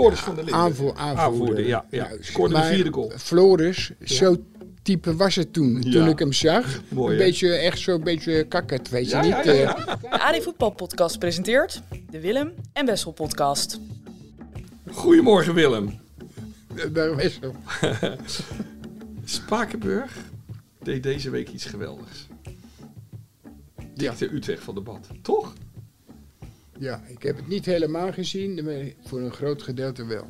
Floris van der Linden. Aanvoer, aanvoerder. Aanvoerder, ja. ja. Nou, Scoorde de maar vierde goal. Floris, zo type was het toen, toen ik hem zag. Mooi, een beetje, echt zo'n beetje kakkerd, weet je niet. ja, ja, eh, ja. De AD Voetbal Podcast presenteert de Willem en Wessel Podcast. Goedemorgen Willem. eh, daar was hem. Spakenburg deed deze week iets geweldigs. Dikte Utrecht van de bad. Toch? Ja, ik heb het niet helemaal gezien, maar voor een groot gedeelte wel.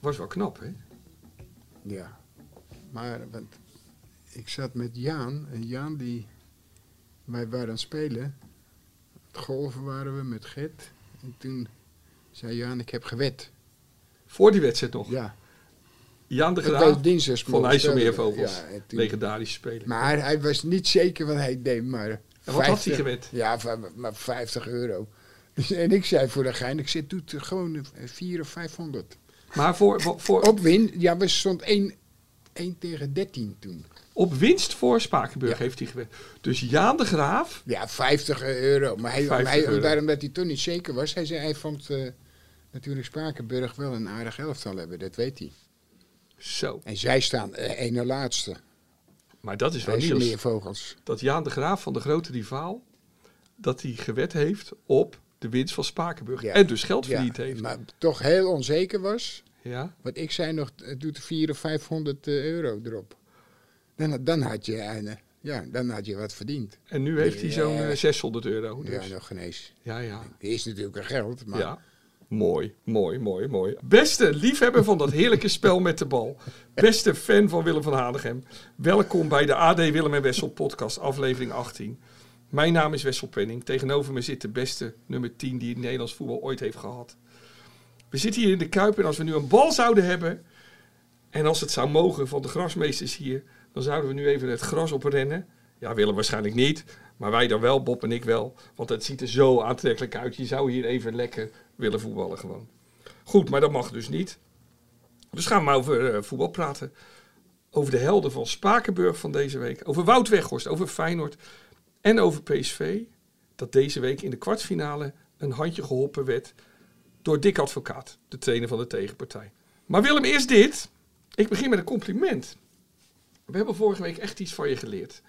Was wel knap, hè? Ja, maar want ik zat met Jaan en Jaan die, wij waren aan het spelen. Het golven waren we met Gert. En toen zei Jaan, ik heb gewet. Voor die wedstrijd nog. Ja, Jan de Graaf van IJsselmeervogels. Ja, en toen- Legendarische speler. Maar hij was niet zeker wat hij deed, maar... En wat had hij 50 gewet? Ja, maar 50 euro. Dus, en ik zei voor de gein, ik zit doet gewoon 4 of 500. Maar voor, voor, voor- Op win, ja, we stond 1, 1 tegen 13 toen. op winst voor Spakenburg Ja. heeft hij gewet. Dus Jaan de Graaf, Ja, 50 euro. Maar hij, 50 hij, euro. daarom dat hij toen niet zeker was, hij zei, hij vond eh, natuurlijk Spakenburg wel een aardig elftal hebben, dat weet hij. zo. En zij staan eh ene laatste. Maar dat is wel nieuws. meer vogels. Dat Jaan de Graaf van de grote rivaal, dat hij gewet heeft op de winst van Spakenburg. Ja. En dus geld Ja, verdiend heeft. maar toch heel onzeker was. Ja. Wat ik zei nog, het doet 400 of 500 euro erop. Dan, dan, had je, eh, ja, dan had je wat verdiend. En nu heeft hij zo'n Ja. eh, 600 euro. Dus. Ja, nog geen eens. Ja, ja. Het is natuurlijk een geld, maar Ja. Mooi, mooi, mooi, mooi. Beste liefhebber van dat heerlijke spel met de bal. Beste fan van Willem van Hanegem. Welkom bij de AD Willem en Wessel podcast, aflevering 18. Mijn naam is Wessel Penning. Tegenover me zit de beste nummer 10 die het Nederlands voetbal ooit heeft gehad. We zitten hier in de Kuip en als we nu een bal zouden hebben... en als het zou mogen van de grasmeesters hier... dan zouden we nu even het gras oprennen. Ja, Willem waarschijnlijk niet. Maar wij dan wel, Bob en ik wel. Want het ziet er zo aantrekkelijk uit. Je zou hier even lekker willen voetballen gewoon. Goed, maar dat mag dus niet. Dus gaan we maar over eh, voetbal praten. Over de helden van Spakenburg van deze week. Over Wout Weghorst, over Feyenoord. En over PSV. Dat deze week in de kwartfinale een handje geholpen werd door Dick Advocaat, de trainer van de tegenpartij. Maar Willem, eerst dit. Ik begin met een compliment. We hebben vorige week echt iets van je geleerd.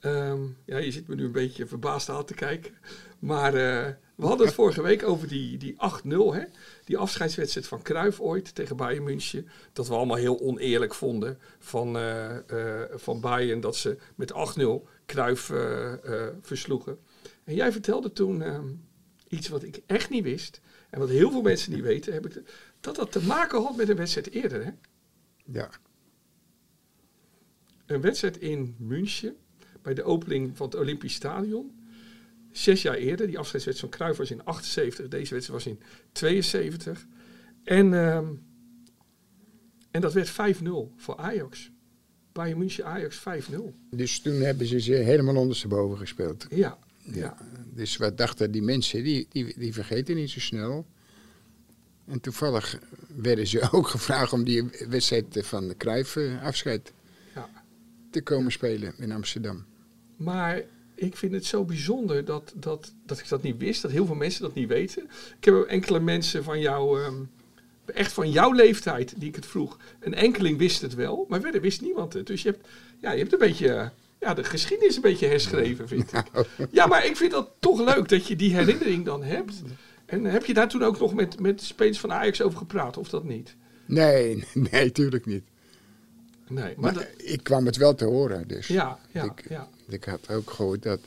Ehm, ja, je zit me nu een beetje verbaasd aan te kijken. Maar eh, we hadden het vorige week over die, die 8-0, hè? Die afscheidswedstrijd van Cruijff ooit tegen Bayern München. Dat we allemaal heel oneerlijk vonden van, eh, van Bayern dat ze met 8-0 Cruijff versloegen. En jij vertelde toen ehm, iets wat ik echt niet wist. En wat heel veel mensen niet weten. Heb ik, dat dat te maken had met een wedstrijd eerder, hè? ja. een wedstrijd in München bij de opening van het Olympisch Stadion. Zes jaar eerder, die afscheidswedstrijd van Cruijff was in 78, deze wedstrijd was in 72. En, ehm, en dat werd 5-0 voor Ajax. Bayern München Ajax 5-0. Dus toen hebben ze ze helemaal ondersteboven gespeeld. Ja, Ja. Dus wat dachten die mensen, die, die, die vergeten niet zo snel. En toevallig werden ze ook gevraagd om die wedstrijd van de Cruijff eh, afscheid ja. te komen spelen in Amsterdam. Maar ik vind het zo bijzonder dat, dat, dat ik dat niet wist, dat heel veel mensen dat niet weten. Ik heb enkele mensen van jou, ehm, echt van jouw leeftijd, die ik het vroeg. Een enkeling wist het wel, maar verder wist niemand het. Dus je hebt, ja, je hebt een beetje, ja, de geschiedenis een beetje herschreven, vind ik. Ja, maar ik vind dat toch leuk dat je die herinnering dan hebt. En heb je daar toen ook nog met, met spelers van Ajax over gepraat, of dat niet? Nee, nee, tuurlijk niet. Nee, maar, Maar dat- ik kwam het wel te horen. Dus ja, ja, ik, ja. ik had ook gehoord dat.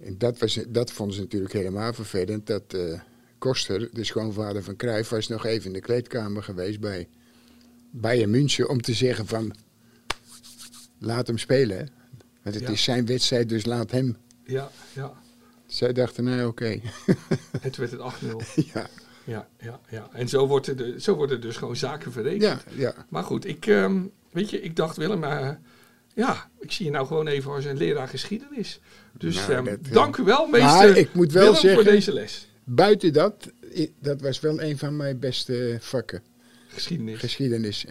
En dat, was, dat vonden ze natuurlijk helemaal vervelend. Dat eh, Koster, de schoonvader van Cruijff, was nog even in de kleedkamer geweest bij Bayern München om te zeggen van. Laat hem spelen. Want het Ja. is zijn wedstrijd, dus laat hem. ja, ja. Zij dachten, nou oké. En toen werd het 8-0. ja. Ja, ja, ja. En zo, wordt er de, zo worden dus gewoon zaken verrekend. Ja, ja. Maar goed, ik, ehm, weet je, ik dacht Willem, uh, ja, ik zie je nou gewoon even als een leraar geschiedenis. Dus Nou, ehm, dat, eh, dank u wel, maar meester ik moet wel Willem, zeggen- voor deze les. Buiten dat, dat was wel een van mijn beste vakken. Geschiedenis. Geschiedenis.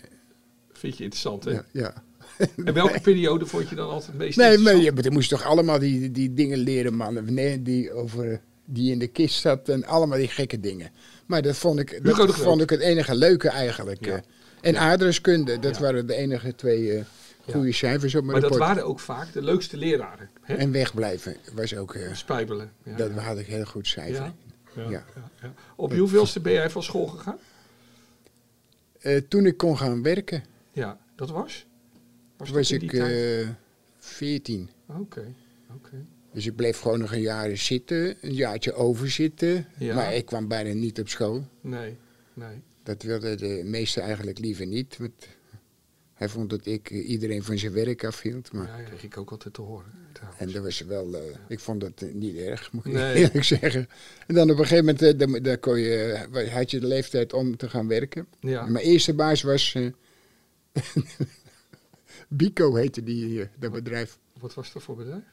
Vind je interessant, hè? Ja, ja. En welke periode vond je dan altijd het meest Nee, maar je, je moest toch allemaal die, die dingen leren, man. Nee, die, over, die in de kist zat en allemaal die gekke dingen. Maar dat vond ik, dat vond ik het enige leuke eigenlijk. Ja. En aardrijkskunde, dat waren de enige twee eh, goede cijfers op mijn Maar dat waren ook vaak de leukste leraren. Hè? En wegblijven was ook, eh, Spijbelen. Ja, dat had ik heel goed cijfer. Ja? Op hoeveelste ben jij van school gegaan? Eh, toen ik kon gaan werken, Ja, dat was? Was, was dat ik eh 14. Oké, oké. Dus ik bleef gewoon nog een jaar zitten, een jaartje overzitten. Ja. Maar ik kwam bijna niet op school. Nee, nee. Dat wilde de meeste eigenlijk liever niet. Want hij vond dat ik eh, iedereen van zijn werk afhield. Maar, Ja, kreeg ik ook altijd te horen. trouwens. En dat was wel, eh, ik vond dat eh, niet erg, moet ik Nee. eerlijk zeggen. En dan op een gegeven moment dan, dan kon je, had je de leeftijd om te gaan werken. Ja, Mijn eerste baas was eh, Bico heette die, dat bedrijf. wat was dat voor bedrijf?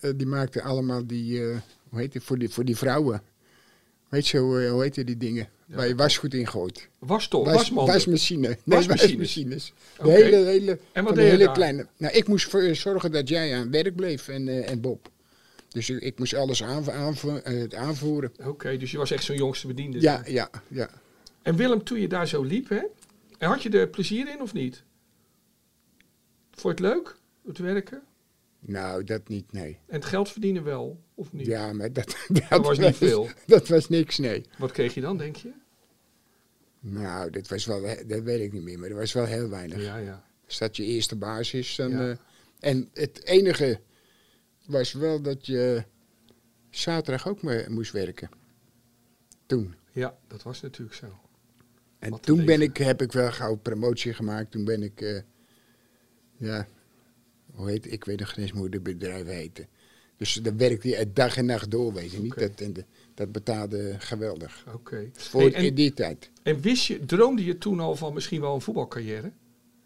Eh, die maakte allemaal die, eh, hoe heet het, voor die, voor die vrouwen. Weet je, hoe, eh, hoe heette die dingen? Waar je wasgoed in gooit. Was- wasmanden. wasmachine. Nee, Wasmachines. De hele, hele, En wat de hele daar? kleine. Nou, ik moest voor, zorgen dat jij aan werk bleef en, eh, en Bob. Dus ik, ik moest alles eh, aanvoeren. Oké, dus je was echt zo'n jongste bediende. Ja, ja, ja. En Willem, toen je daar zo liep, hè, had je er plezier in of niet? Vond je het leuk, het werken? Nou, dat niet, nee. En het geld verdienen wel, of niet? Ja, maar dat, dat, Dat was niet veel. Dat was niks, nee. Wat kreeg je dan, denk je? Nou, dat was wel, dat weet ik niet meer, maar dat was wel heel weinig. Ja, ja. Als dat je eerste baas is, dan... Ja. eh, en het enige was wel dat je zaterdag ook me- moest werken. Toen. Ja, dat was natuurlijk zo. En Wat toen ben ik, heb ik wel gauw promotie gemaakt. Toen ben ik, eh, ja, hoe heet Ik weet nog geen eens hoe de bedrijven heten. Dus dan werkte je dag en nacht door, weet je niet. Dat, de- dat betaalde geweldig. Oké. Voor Hey, en, in die tijd. en wist je, droomde je toen al van misschien wel een voetbalcarrière?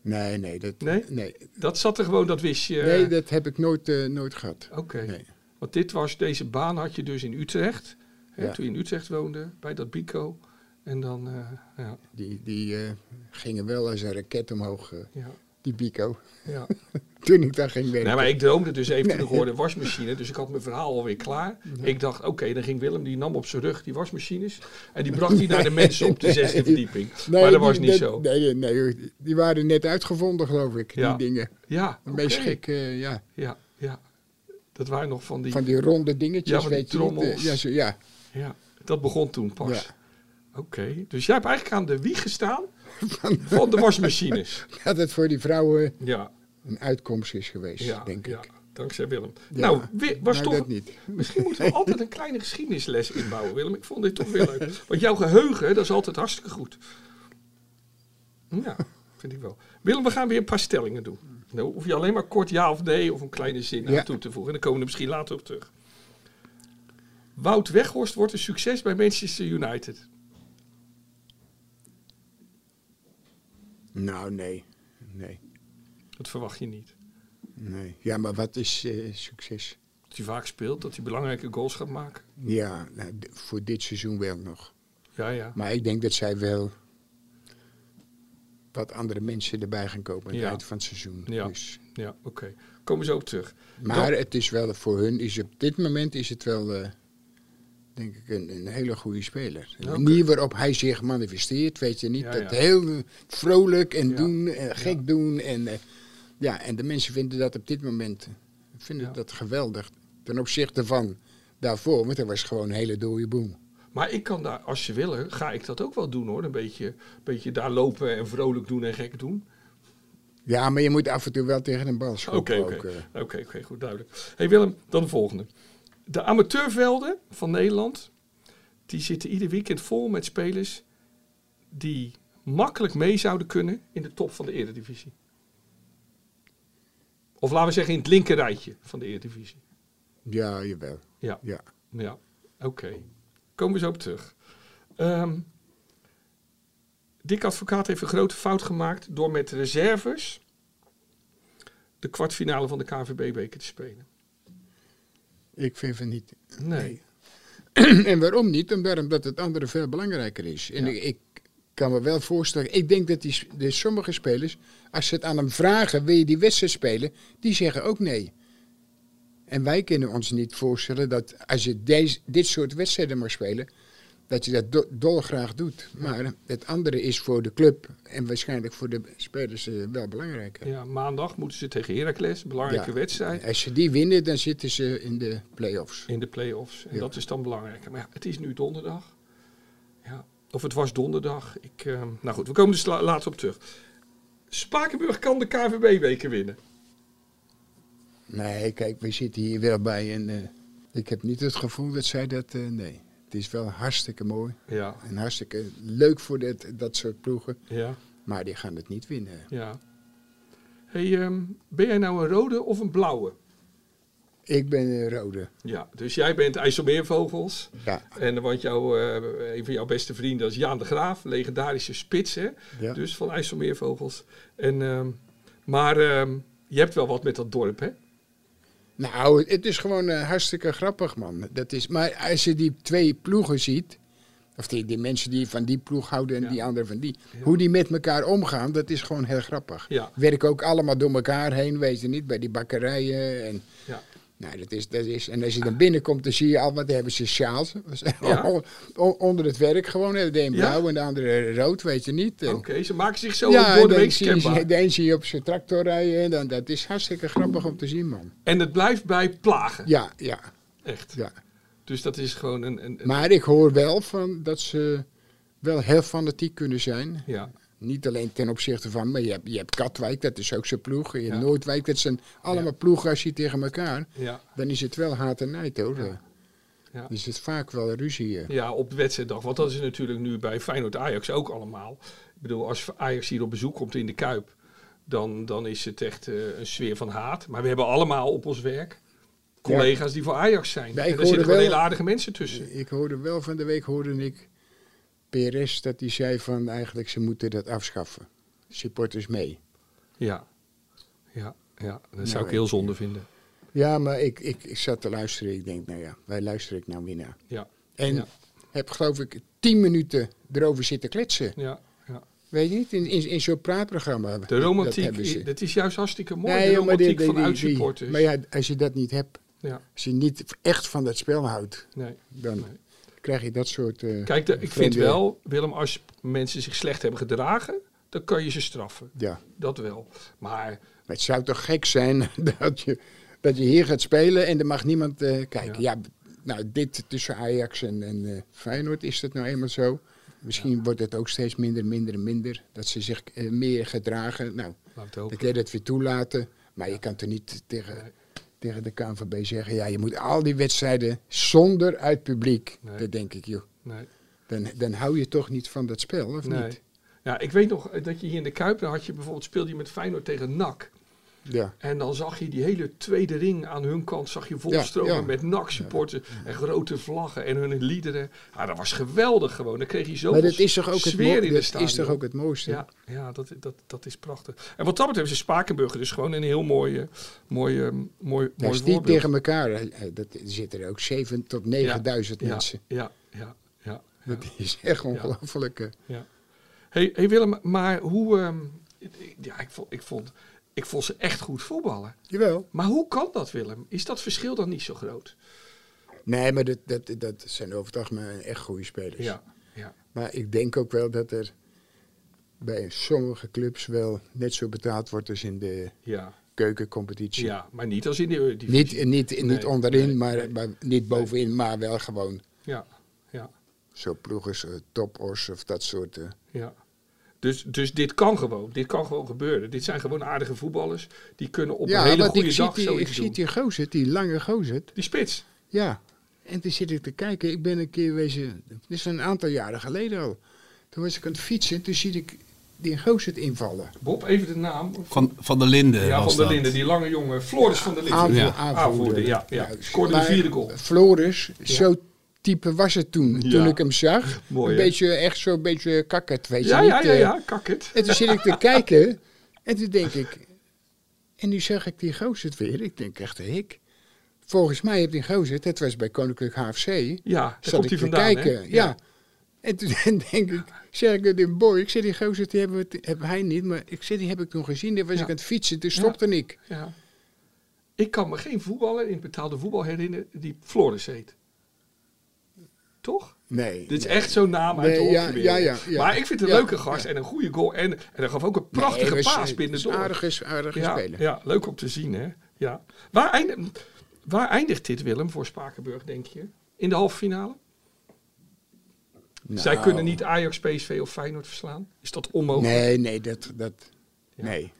Nee, nee. Dat, Nee? Nee, Dat zat er gewoon, dat wist je. nee, dat heb ik nooit, eh, nooit gehad. Oké. Nee. Want dit was, deze baan had je dus in Utrecht. Hè, Ja. Toen je in Utrecht woonde, bij dat Bico. En dan, eh, ja, Die, die eh, gingen wel als een raket omhoog, ja, die Bico. ja. Toen ik daar ging werken. Nou, maar ik droomde dus even toen Nee. ik hoorde wasmachine. Dus ik had mijn verhaal alweer klaar. Ik dacht, oké, dan ging Willem, die nam op zijn rug die wasmachines. En die bracht die naar de mensen op de zesde Nee. verdieping. Nee, maar dat was niet zo. Nee, nee, nee, die waren net uitgevonden, geloof ik, Ja. die dingen. Ja, De meest gekke, eh, ja, Ja, ja. Dat waren nog van die... van die ronde dingetjes, Ja, van je trommels. Ja, zo, ja. Ja, dat begon toen pas. Ja. Oké, dus jij hebt eigenlijk aan de wieg gestaan van de wasmachines. dat het voor die vrouwen Ja, een uitkomst is geweest, ja, denk ja. ik. Dankzij Willem. Ja. Nou, was Nou, toch... dat niet. Misschien moeten we altijd een kleine geschiedenisles inbouwen, Willem. Ik vond dit toch weer leuk. Want jouw geheugen, dat is altijd hartstikke goed. Ja, vind ik wel. Willem, we gaan weer een paar stellingen doen. Nou, hoef je alleen maar kort ja of nee of een kleine zin aan Ja. toe te voegen. En dan komen we er misschien later op terug. Wout Weghorst wordt een succes bij Manchester United. Nou, nee. Nee, Dat verwacht je niet. nee. Ja, maar wat is eh, succes? Dat hij vaak speelt, dat hij belangrijke goals gaat maken. Ja, nou, voor dit seizoen wel nog. Ja, ja. Maar ik denk dat zij wel wat andere mensen erbij gaan kopen aan het eind van het seizoen. Ja. Dus. Ja, oké. Komen we zo op terug. Maar het is wel, voor hun is op dit moment is het wel, eh, denk ik, een, een hele goede speler. De Oké. manier waarop hij zich manifesteert, weet je niet. Ja, dat ja. heel vrolijk en doen, en gek doen. En, eh, ja, en de mensen vinden dat op dit moment vinden Ja. dat geweldig. Ten opzichte van daarvoor, want dat was gewoon een hele dode boem. Maar ik kan daar, als ze willen, ga ik dat ook wel doen hoor. Een beetje, beetje daar lopen en vrolijk doen en gek doen. Ja, maar je moet af en toe wel tegen een bal schoppen oké. eh. Oké, oké, goed, duidelijk. hey Willem, dan de volgende. De amateurvelden van Nederland, die zitten ieder weekend vol met spelers die makkelijk mee zouden kunnen in de top van de Eredivisie. Of laten we zeggen in het linker rijtje van de Eredivisie. Ja, jawel. Ja, Ja. ja. oké. Komen we zo op terug. Ehm, Dick Advocaat heeft een grote fout gemaakt door met reserves de kwartfinale van de KVB-beker te spelen. Ik vind van niet. Nee. en waarom niet? Omdat het andere veel belangrijker is. En Ja. ik, ik kan me wel voorstellen. Ik denk dat die, de sommige spelers, als ze het aan hem vragen, wil je die wedstrijd spelen? Die zeggen ook nee. En wij kunnen ons niet voorstellen dat als je deze, dit soort wedstrijden mag spelen, dat je dat do- dolgraag doet. Maar het andere is voor de club en waarschijnlijk voor de spelers eh, wel belangrijker. Ja, maandag moeten ze tegen Heracles, belangrijke Ja. wedstrijd, Als ze die winnen, dan zitten ze in de play-offs. in de play-offs. En Ja. dat is dan belangrijker. Maar ja, het is nu donderdag. Ja. Of het was donderdag. Ik, ehm, nou goed, we komen dus la- later op terug. Spakenburg kan de KVB-beker winnen. Nee, kijk, we zitten hier wel bij en eh, ik heb niet het gevoel dat zij dat... eh, nee, het is wel hartstikke mooi Ja, en hartstikke leuk voor dat, dat soort ploegen. ja, Maar die gaan het niet winnen. ja. Hey, ehm, ben jij nou een rode of een blauwe? Ik ben een rode. Ja, dus jij bent IJsselmeervogels. Ja, En want jouw, eh, een van jouw beste vrienden is Jaan de Graaf, legendarische spits, hè? ja. Dus van IJsselmeervogels. En, ehm, maar ehm, je hebt wel wat met dat dorp, hè? Nou, het is gewoon eh, hartstikke grappig, man. Dat is, maar als je die twee ploegen ziet, of die, die mensen die van die ploeg houden en Ja. die andere van die, Ja. hoe die met elkaar omgaan, dat is gewoon heel grappig. Ja. Werken ook allemaal door elkaar heen, weet je niet, bij die bakkerijen. En, Ja. Nou, dat is, dat is, en als je dan binnenkomt, dan zie je al wat, hebben ze sjaals. Ja. on- onder het werk gewoon, de een Ja? blauw en de andere rood, weet je niet. Oké, ze maken zich zo ja, door de dan week zie je, kenbaar. de een zie je op zijn tractor rijden. En dan, dat is hartstikke grappig om te zien, man. En het blijft bij plagen. Ja, ja, Echt. ja. Dus dat is gewoon een... een, een- Maar ik hoor wel van dat ze wel heel fanatiek kunnen zijn. ja, Niet alleen ten opzichte van, maar je hebt, je hebt Katwijk, dat is ook zo'n ploeg. Je hebt Ja. Noordwijk, dat zijn allemaal Ja. ploegen als je tegen elkaar. ja, Dan is het wel haat en nijd hoor. Ja. Dan Ja. is het vaak wel ruzie. eh. ja, op de wedstrijddag. Want dat is natuurlijk nu bij Feyenoord-Ajax ook allemaal. Ik bedoel, als Ajax hier op bezoek komt in de Kuip... dan, dan is het echt eh, een sfeer van haat. Maar we hebben allemaal op ons werk collega's die voor Ajax zijn. Ja, en daar zitten wel- hele aardige mensen tussen. Ik hoorde wel van de week, hoorde ik PRS, dat die zei van eigenlijk ze moeten dat afschaffen. Supporters mee. Ja, ja, ja. Dat Nou, zou ik heel zonde vinden. Ja, maar ik, ik, ik zat te luisteren. Ik denk, nou ja, wij luisteren ik nou weer naar. Ja, En Ja. heb geloof ik tien minuten erover zitten kletsen. ja, ja. Weet je niet, in, in, in zo'n praatprogramma. De romantiek, dat is juist hartstikke mooi. Nee, de romantiek die- supporters. Maar ja, als je dat niet hebt, Ja, als je niet echt van dat spel houdt, nee. dan Nee. Krijg je dat soort... eh, Kijk, de- ik vind wel, Willem, als mensen zich slecht hebben gedragen, dan kan je ze straffen. Ja, Dat wel. Maar het zou toch gek zijn dat je, dat je hier gaat spelen en er mag niemand eh, kijken. Ja. nou, dit tussen Ajax en, en eh, Feyenoord is dat nou eenmaal zo. Misschien wordt het ook steeds minder, minder minder. Dat ze zich meer gedragen. Nou, laat het hopen. dat weer toelaten. Maar je kan toch niet tegen, Nee. Tegen de KNVB zeggen... ja, je moet al die wedstrijden zonder uit publiek. Nee. Dat denk ik, joh. Nee. Dan, dan hou je toch niet van dat spel, of nee. niet? Ja, ik weet nog eh, dat je hier in de Kuip, dan had je bijvoorbeeld, speelde je met Feyenoord tegen NAC. Ja. En dan zag je die hele tweede ring aan hun kant, zag je volstromen Ja, ja. met NAC-supporters en grote vlaggen en hun liederen. Ja, dat was geweldig gewoon. Dan kreeg je zo Maar dat is toch ook het, sfeer in de dat is toch ook het mooiste? Ja, ja dat, dat, dat is prachtig. En wat dat betreft is Spakenburger dus gewoon een heel mooi, eh, mooi, mooi, Ja, mooi is niet tegen elkaar. Dat, er zitten er ook 7 tot 9000 ja, mensen. Ja, ja, ja. ja. Dat is echt ongelooflijk. eh. Hey, hey Willem, maar hoe... ehm, ja, ik vond, ik, vond, ik vond ze echt goed voetballen. Jawel. Maar hoe kan dat, Willem? Is dat verschil dan niet zo groot? Nee, maar dat, dat, dat zijn over het algemeen echt goede spelers. Ja, ja, Maar ik denk ook wel dat er bij sommige clubs wel net zo betaald wordt als in de ja, keukencompetitie. ja. Maar niet als in de. Niet, niet, niet Nee, onderin, nee, maar, nee. maar niet bovenin, maar wel gewoon Ja, ja, zo ploegers, uh, topors of dat soort. eh. ja. Dus, dus dit kan gewoon. Dit kan gewoon gebeuren. Dit zijn gewoon aardige voetballers. Die kunnen op ja, een hele goede ik zie dag die, ik zoiets zie doen. die gozer, die lange gozer. Die spits. Ja, en toen zit ik te kijken. Ik ben een keer wezen, dit is een aantal jaren geleden al. Toen was ik aan het fietsen, toen zie ik die gozer invallen. Bob, even de naam. Van, van der Linden ja, van der. Linden, die lange jongen. Floris van der Linden. Ja. aanvoerder. Ja, ja. Juist. Scoorde de vierde goal. Floris, zo type was het toen, Ja. toen ik hem zag. Mooi, een hè? beetje, echt zo'n beetje kakkerd, weet je Ja, niet. ja, ja, eh. ja, het. En toen zit ik te kijken en toen denk ik... En nu zag ik die gozer het weer. Ik denk echt, hik. Volgens mij heeft die gozer, dat was bij Koninklijk HFC... Ja, zat ik hij te vandaan, kijken. Ja. En toen denk ik, zeg ik het in boy, ik zeg die gozer, die hebben, we- hebben hij niet, maar ik zeg die heb ik toen gezien, daar was Ja. ik aan het fietsen, toen stopte ik. Ja. Ik kan me geen voetballer in betaalde voetbal herinneren die Floris heet. Toch? Nee. Dit is echt zo'n naam uit Nee, de ja, hockeywereld. ja, ja, ja. Maar ik vind het een leuke gast en een goede goal. En, en hij gaf ook een Nee, prachtige was- paas was binnendoor. Aardige, aardige ja, speler. ja, leuk om te zien, hè? Ja. Waar, eindigt, waar eindigt dit, Willem, voor Spakenburg, denk je? In de halve finale? Nou, Zij kunnen niet Ajax, PSV of Feyenoord verslaan. Is dat onmogelijk? Nee, nee, dat, dat, nee.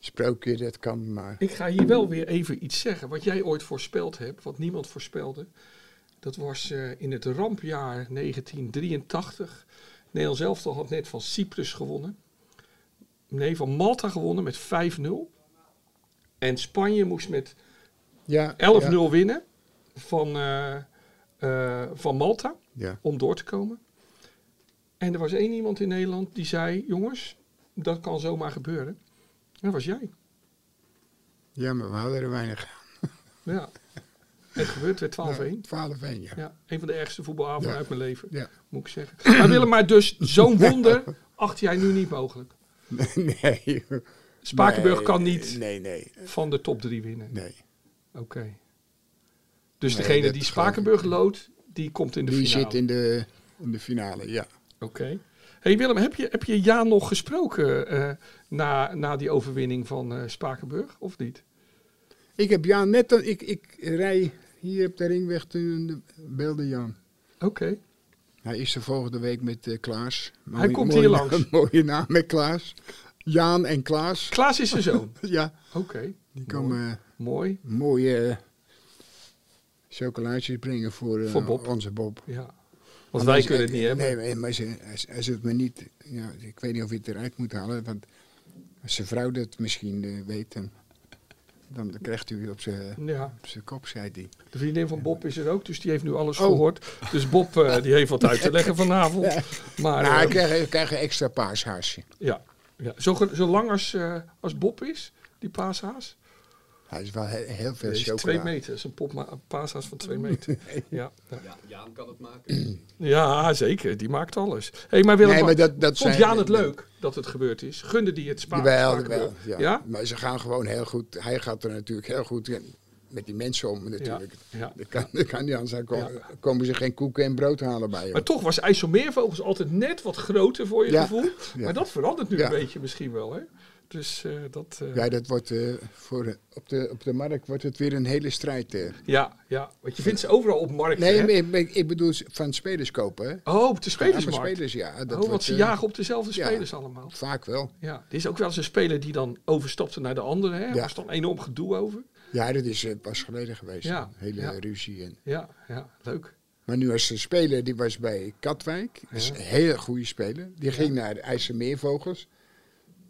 Sprookje, dat kan maar. Ik ga hier wel weer even iets zeggen. Wat jij ooit voorspeld hebt, wat niemand voorspelde. Dat was eh, in het rampjaar 1983. Nederland zelf had net van Cyprus gewonnen. Nee, van Malta gewonnen met 5-0. En Spanje moest met 11-0 Ja, ja, winnen van, eh, eh, van Malta ja. om door te komen. En er was één iemand in Nederland die zei: Jongens, dat kan zomaar gebeuren. En dat was jij. ja, maar we hadden er weinig. Ja. Het gebeurt weer 12-1. 12-1, ja. Ja, een van de ergste voetbalavonden Ja. uit mijn leven, Ja. moet ik zeggen. Maar Willem, maar dus zo'n wonder acht jij nu niet mogelijk. nee. Spakenburg Nee, kan niet Nee, nee, van de top 3 winnen. nee. Oké. Dus degene die Spakenburg loodt, die komt in de Die finale. zit in de, in de finale, ja. Oké. Hey Willem, heb je, heb je Jaan nog gesproken eh, na, na die overwinning van eh, Spakenburg, of niet? Ik heb Jan net, dan, ik, ik rij hier op de ringweg toen de belde Jan. Oké. Hij is er volgende week met eh, Klaas. Hij komt hier langs. Een mooie naam met Klaas. Jaan en Klaas. Klaas is zijn zoon. Ja, Oké. die komen eh, Mooi. mooie eh, chocolaatjes brengen voor, Voor Bob. onze Bob. Ja. Want wij kunnen het niet hebben. Nee, maar- ze, als het me niet... Ja, ik weet niet of je het eruit moet halen, want als zijn vrouw dat misschien weet, dan krijgt u op zijn Ja. kop, zei hij. De vriendin van Bob is er ook, dus die heeft nu alles Oh. gehoord. Dus Bob eh, die heeft wat uit te leggen vanavond. Maar nou, eh, ik krijg, ik krijg een extra paashaasje. ja, ja. Zo, ge- zo lang als, eh, als Bob is, die paashaas. Hij is wel he- heel veel chocola. twee meter. Dat is een, een paashaas van twee meter. ja, ja. Ja, Jaan kan het maken. ja, zeker. Die maakt alles. Hey, maar Willem, Nee, maar dat- dat vond zijn- Jaan het leuk dat het gebeurd is? Gunde die het Spa Jawel, Spakenburg? jawel, ja. Ja? Maar ze gaan gewoon heel goed. Hij gaat er natuurlijk heel goed met die mensen om natuurlijk. ja. Dat kan, dat kan niet anders. Dan komen, Ja. komen ze geen koeken en brood halen bij Maar hem. toch was IJsselmeervogels altijd net wat groter voor je Ja. gevoel. Ja. Maar dat verandert nu Ja. een beetje misschien wel. Hè? Dus eh, dat... eh, Ja, dat wordt eh, voor, op, de, op de markt wordt het weer een hele strijd. Ja, ja, want je vindt ze overal op markt. Nee, hè? maar ik, ik bedoel van spelers kopen. Hè? Oh, op de Ja, van spelersmarkt. spelers, ja. Dat oh, wordt, want ze jagen op dezelfde ja. spelers allemaal. Vaak wel. Ja, er is ook wel eens een speler die dan overstapte naar de andere. Hè? Er Ja. was dan enorm gedoe over. Ja, dat is pas geleden geweest. Ja, Een hele ja. ruzie. En, Ja, ja, leuk. maar nu was de speler, die was bij Katwijk. Dat is Ja. een hele goede speler. Die ging naar de IJsselmeervogels.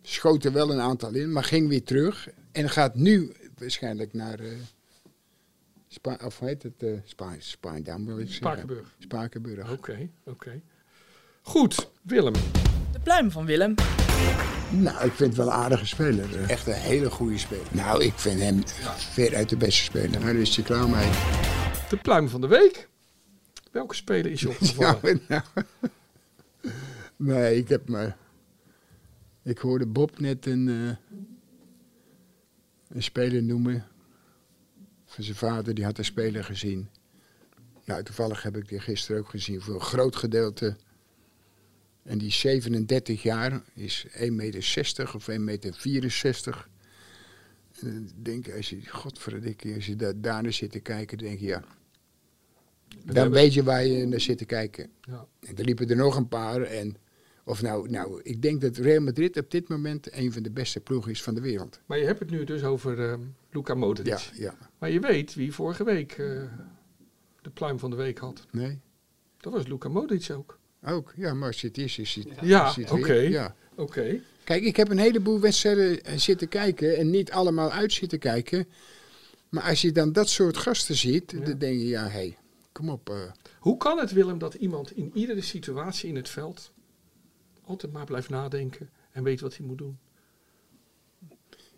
Schoot er wel een aantal in, maar ging weer terug. En gaat nu waarschijnlijk naar... eh Spa, of heet het? Spa, Spaandam wil ik zeggen. Spakenburg. Spakenburg. Oké, oké. Goed, Willem. De pluim van Willem. Nou, ik vind het wel een aardige speler. eh. Echt een hele goede speler. Nou, ik vind hem ver uit de beste speler. Nou, daar is hij klaar mee. De pluim van de week. Welke speler is je opgevallen? Ja, nou, nee, ik heb me... Ik hoorde Bob net een, eh, een speler noemen. Van zijn vader, die had een speler gezien. Nou, toevallig heb ik die gisteren ook gezien voor een groot gedeelte. En die is 37 jaar, is 1,60 meter of 1,64 meter. En dan denk ik, als je, godverdikkie, als je daar, naar zit te kijken, denk je, ja... Dan weet je waar je naar zit te kijken. Ja. En er liepen er nog een paar. En, of nou, nou, ik denk dat Real Madrid op dit moment een van de beste ploegen is van de wereld. Maar je hebt het nu dus over ehm Luka Modric. Ja, ja. Maar je weet wie vorige week eh, de pluim van de week had. Nee? Dat was Luka Modric ook. Ook, ja, maar als je het is, is het, Ja, oké. Ja. Oké. Kijk, ik heb een heleboel wedstrijden eh, zitten kijken en niet allemaal uit zitten kijken. Maar als je dan dat soort gasten ziet, Ja. dan denk je, ja, hé. kom op. eh. Hoe kan het, Willem, dat iemand in iedere situatie in het veld altijd maar blijft nadenken en weet wat hij moet doen?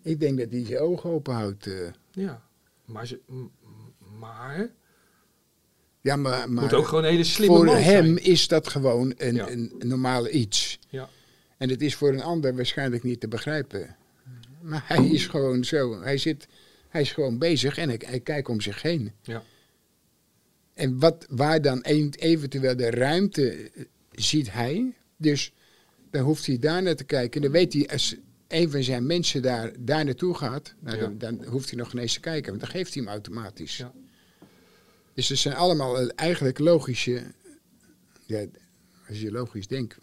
ik denk dat hij zijn ogen open houdt. eh. Ja, maar, ze, maar ja, maar, maar moet ook gewoon een hele slimme voor hem zijn. is dat gewoon een, Ja. een normale iets. Ja. En het is voor een ander waarschijnlijk niet te begrijpen. Maar hij is gewoon zo. Hij, zit, hij is gewoon bezig en hij, hij kijkt om zich heen. Ja. En wat, waar dan eventueel de ruimte eh, ziet hij. Dus dan hoeft hij daar naar te kijken. En dan weet hij, als een van zijn mensen daar, daar naartoe gaat, nou, Ja. dan, dan hoeft hij nog ineens te kijken. Want dan geeft hij hem automatisch. Ja. Dus het zijn allemaal eh, eigenlijk logische. Ja, als je logisch denkt.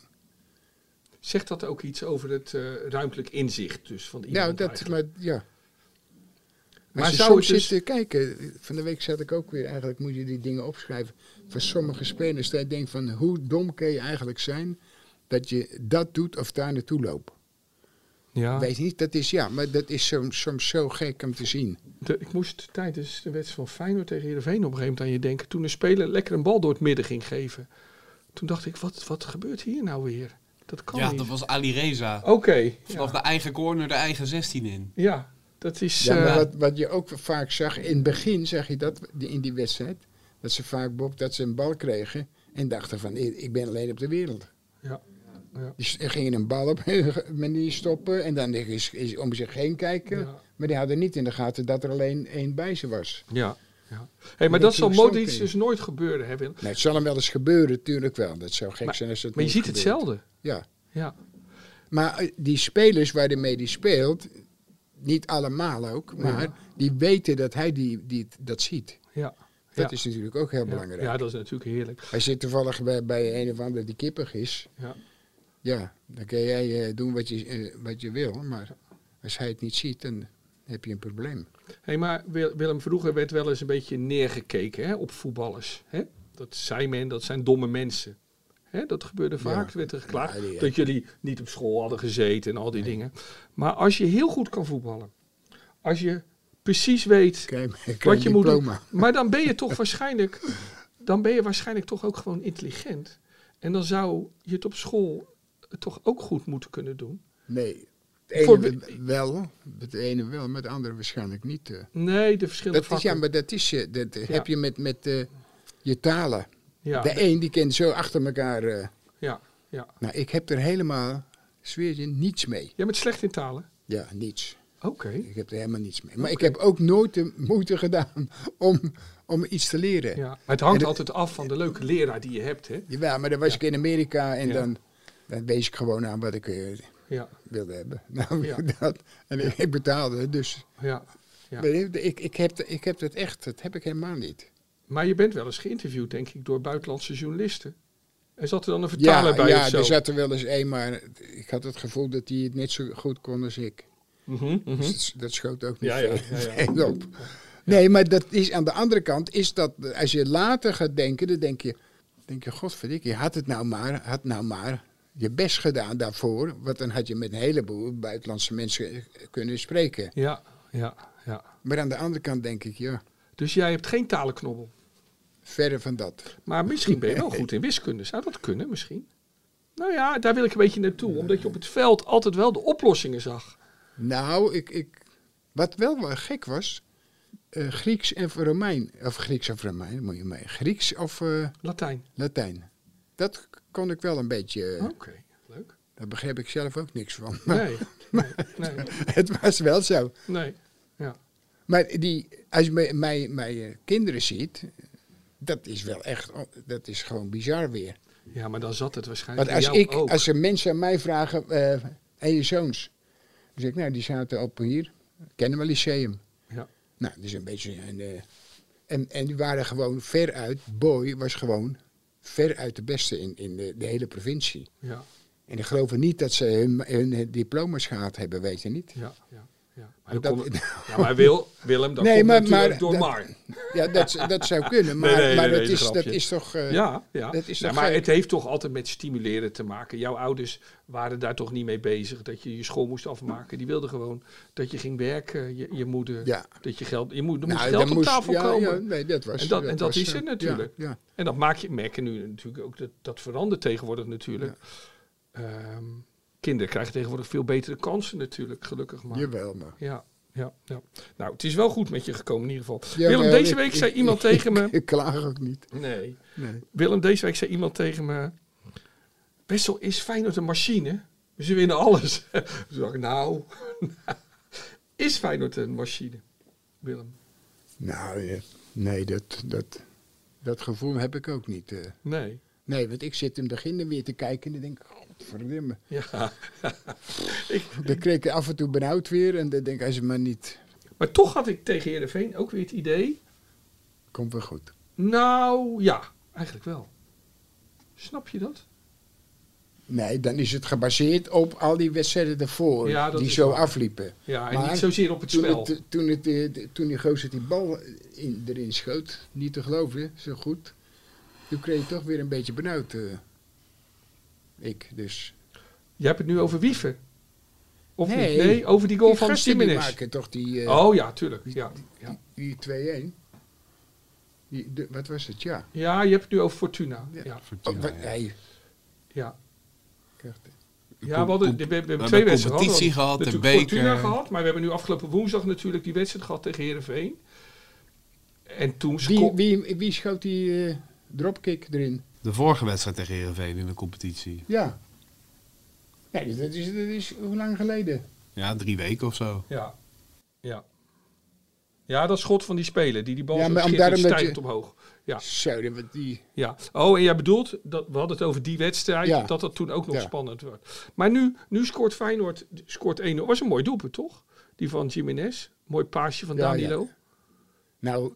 Zegt dat ook iets over het eh, ruimtelijk inzicht dus van iemand Nou, dat, eigenlijk? maar ja. Maar Als je zou dus- zit te kijken, van de week zat ik ook weer, eigenlijk moet je die dingen opschrijven. Van sommige spelers, dat je denkt van hoe dom kan je eigenlijk zijn dat je dat doet of daar naartoe loopt. ja. Weet je niet, dat is ja, maar dat is soms, soms zo gek om te zien. De- ik moest tijdens de wedstrijd van Feyenoord tegen Heerenveen op een gegeven moment aan je denken. Toen een speler lekker een bal door het midden ging geven. Toen dacht ik, wat, wat gebeurt hier nou weer? Dat kan Ja, niet. dat was Ali Reza. Oké, Vanaf ja. de eigen corner de eigen 16 in. ja, dat is... Ja, maar eh, wat, wat je ook vaak zag, in het begin zag je dat in die wedstrijd, dat ze vaak Bob, dat ze een bal kregen en dachten van ik ik ben alleen op de wereld. ja, ja, Die s- gingen een bal op manier stoppen en dan is, is om zich heen kijken. ja, Maar die hadden niet in de gaten dat er alleen één bij ze was. ja. ja. Hey, maar dat zal Modric dus nooit gebeuren, hè Willem? Nee, het zal hem wel eens gebeuren, tuurlijk wel. Dat zou gek Maar- zijn als het Maar je ziet gebeurt. hetzelfde. Ja. Ja, Maar eh, die spelers waar hij mee die speelt, niet allemaal ook, maar Ja. die weten dat hij die, die, dat ziet. ja. Dat Ja. is natuurlijk ook heel belangrijk. Ja, dat is natuurlijk heerlijk. Hij zit toevallig bij, bij een of ander die kippig is. Ja. Ja, dan kun jij eh, doen wat je, eh, wat je wil. Maar als hij het niet ziet, dan heb je een probleem. Hey, maar Wil- Willem, vroeger werd wel eens een beetje neergekeken hè, op voetballers. Hè? Dat zei men, dat zijn domme mensen. Hè, dat gebeurde vaak. Er werd er geklaagd Ja, dat jullie niet op school hadden gezeten en al die dingen. Maar als je heel goed kan voetballen, als je precies weet wat je moet doen, maar dan ben je toch waarschijnlijk, dan ben je waarschijnlijk toch ook gewoon intelligent. En dan zou je het op school toch ook goed moeten kunnen doen. Nee, het Voor- ene wel, het ene wel, maar het andere waarschijnlijk niet. eh. Nee, de verschillende Dat is, ja, maar dat is je. Dat Ja. heb je met, met eh, je talen. ja, De een die kent zo achter elkaar. eh, ja, ja. nou, ik heb er helemaal, zweer je, niets mee. Jij bent slecht in talen? Ja, niets. Oké. Ik heb er helemaal niets mee. Maar ik heb ook nooit de moeite gedaan om, om iets te leren. Ja, maar het hangt altijd af van de leuke leraar die je hebt, hè? Jawel, maar dan was ik in Amerika en Ja. dan, dan wees ik gewoon aan wat ik eh, Ja, wilde hebben. Nou, Ja. dat. En ik, ik betaalde, dus ja. Ik, ik, heb, ik heb het echt, dat heb ik helemaal niet. Maar je bent wel eens geïnterviewd, denk ik, door buitenlandse journalisten. En zat er dan een vertaler bij ja er zat er wel eens een, maar ik had het gevoel dat hij het net zo goed kon als ik. Mhm, mhm. Dus dat, dat schoot ook niet veel, op. Nee, maar dat is aan de andere kant, is dat als je later gaat denken, dan denk je, denk je, godverdikke, je had het nou maar, had nou maar je best gedaan daarvoor, want dan had je met een heleboel buitenlandse mensen kunnen spreken. Ja, ja, ja. Maar aan de andere kant denk ik, ja, Dus jij hebt geen talenknobbel. verre van dat. Maar misschien ben je wel goed in wiskunde. Zou dat kunnen, misschien? Nou ja, daar wil ik een beetje naartoe. Omdat je op het veld altijd wel de oplossingen zag. Nou, ik, ik, wat wel gek was, eh, Grieks en Romein, of Grieks of Romein, moet je mee, Grieks of eh, Latijn. Latijn. Dat kon ik wel een beetje, eh, Oké, leuk. daar begreep ik zelf ook niks van. Nee, nee, nee, Het was wel zo. nee. Ja. Maar die, als je mijn, mijn, mijn eh, kinderen ziet, dat is wel echt, oh, dat is gewoon bizar weer. ja, maar dan zat het waarschijnlijk Want als, ik, ook. als er mensen aan mij vragen, eh en je zoons, dan zeg ik, nou, die zaten op hier, kennen we Lyceum. Ja. Nou, dat is een beetje een, eh, en, en die waren gewoon veruit, Boy was gewoon veruit de beste in, in de, de hele provincie. Ja, En ik geloof niet dat ze hun, hun diploma's gehad hebben, weet je niet. ja, ja. Ja, maar, Dat- dat, ja, maar Wil, Willem, dat Nee, komt maar- natuurlijk maar door dat- Mar. Ja, dat, dat zou kunnen. Maar, Nee, nee, maar dat, is, dat is toch... eh, Ja, ja. dat is toch maar het heeft toch altijd met stimuleren te maken. Jouw ouders waren daar toch niet mee bezig. Dat je je school moest afmaken. Die wilden gewoon dat je ging werken. Je, je moeder. Ja. Dat je geld. Je moet, er Nou, moest geld op moest- tafel komen. Ja, nee, dat was, En dat- en dat was, is eh, het natuurlijk. Ja, ja. En dat maak je, merken nu natuurlijk ook. Dat, dat verandert tegenwoordig natuurlijk. Ehm, kinderen krijgen tegenwoordig veel betere kansen natuurlijk. Gelukkig maar. Jawel, maar... Ja, ja, ja. Nou, het is wel goed met je gekomen in ieder geval. Ja, Willem, deze ik- week zei ik- iemand tegen me... Ik klaag ook niet. Nee. Nee. Willem, deze week zei iemand tegen me... Bessel is Feyenoord een machine. Ze winnen alles. Toen dacht ik, nou... is Feyenoord een machine? Willem? Nou, ja. nee, dat, dat, dat gevoel heb ik ook niet. eh. Nee. Nee, want ik zit hem beginnen weer te kijken en dan denk ik, godverdomme. Ja. Dan kreeg ik af en toe benauwd weer en dan denk ik, als het maar niet, Maar toch had ik tegen Heerenveen ook weer het idee... komt wel goed. Nou, ja. Eigenlijk wel. Snap je dat? Nee, dan is het gebaseerd op al die wedstrijden ervoor, Ja, die zo waar. afliepen. Ja, en Maar niet zozeer op het Toen, spel. het, toen, het, eh, toen die gozer die bal in, erin schoot, niet te geloven, zo goed. Toen kreeg je toch weer een beetje benauwd. Ik, dus. Je hebt het nu over Wieven. Of Nee. niet? Nee, over die goal die van die Jimenez. maken toch die, eh, Oh ja, tuurlijk. Ja. Ja. die 2-1. Die, de- wat was het? Ja. ja, je hebt het nu over Fortuna. Ja. Ja, Oh, wat, hij ja. ja we, hadden, we, we hebben twee wedstrijden competitie gehad. We gehad, hebben Fortuna beker. gehad, maar we hebben nu afgelopen woensdag natuurlijk die wedstrijd gehad tegen Heerenveen. En toen Wie, wie, wie schoot die eh, dropkick erin? De vorige wedstrijd tegen Heerenveen in de competitie. Ja. Nee, dat is, dat is hoe lang geleden? Ja, drie weken of zo. Ja. Ja. Ja, dat schot van die speler, die die bal Ja, maar daarom dat stijgend je- omhoog. Ja. Zo, die, Ja. Oh, en jij bedoelt, dat, we hadden het over die wedstrijd, Ja. dat dat toen ook nog Ja. spannend wordt. Maar nu, nu scoort Feyenoord, scoort 1-0. Was een mooi doelpunt, toch? Die van Jiménez. Mooi paasje van Ja, Danilo. nou,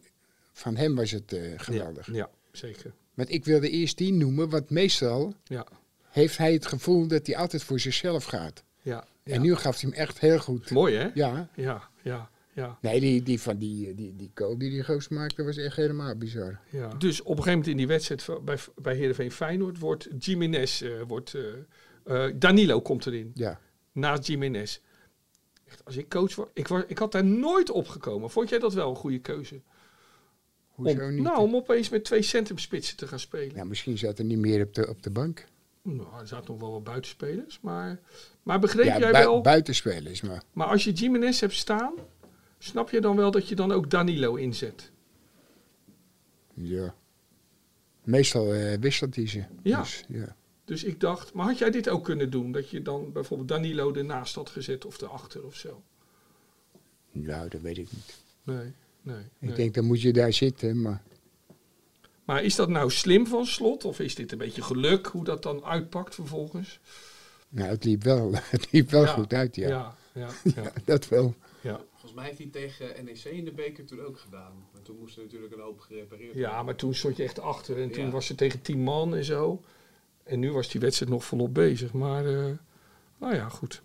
van hem was het eh, geweldig. Ja, ja, zeker. Want ik wilde eerst die noemen, want meestal Ja, heeft hij het gevoel dat hij altijd voor zichzelf gaat. ja. ja. En nu gaf hij hem echt heel goed. Mooi, hè? Ja. Ja, ja, ja. Nee, die, die van die, die, die goal die die goos maakte was echt helemaal bizar. ja. Dus op een gegeven moment in die wedstrijd bij, bij Heerenveen Feyenoord wordt Jiménez, eh, wordt, eh, eh, Danilo komt erin. Ja. Naast Jiménez. Echt, als ik coach was, ik, was, ik had daar nooit op gekomen. Vond jij dat wel een goede keuze? Hoezo om, niet? Nou, om opeens met twee centrumspitsen te gaan spelen. Ja, misschien zat er niet meer op de, op de bank. Nou, er zaten nog wel wat buitenspelers. Maar, maar begreep Ja, jij bui- wel... buitenspelers, maar Maar als je Jiménez hebt staan... Snap je dan wel dat je dan ook Danilo inzet? ja. Meestal eh, wisselt hij ze. Ja. Dus, ja. Dus ik dacht, maar had jij dit ook kunnen doen? Dat je dan bijvoorbeeld Danilo ernaast had gezet of erachter of zo? Nou, dat weet ik niet. Nee, nee. Ik nee. denk, dan moet je daar zitten, maar... Maar is dat nou slim van slot? Of is dit een beetje geluk hoe dat dan uitpakt vervolgens? Nou, het liep wel, het liep wel Ja, goed uit, ja. Ja, ja, ja. Dat wel. ja. Volgens mij heeft hij tegen NEC in de beker toen ook gedaan. Maar toen moest er natuurlijk een hoop gerepareerd Ja, maar toen stond je echt achter en toen Ja. was het tegen tien man en zo. En nu was die wedstrijd nog volop bezig. Maar, eh, nou ja, goed.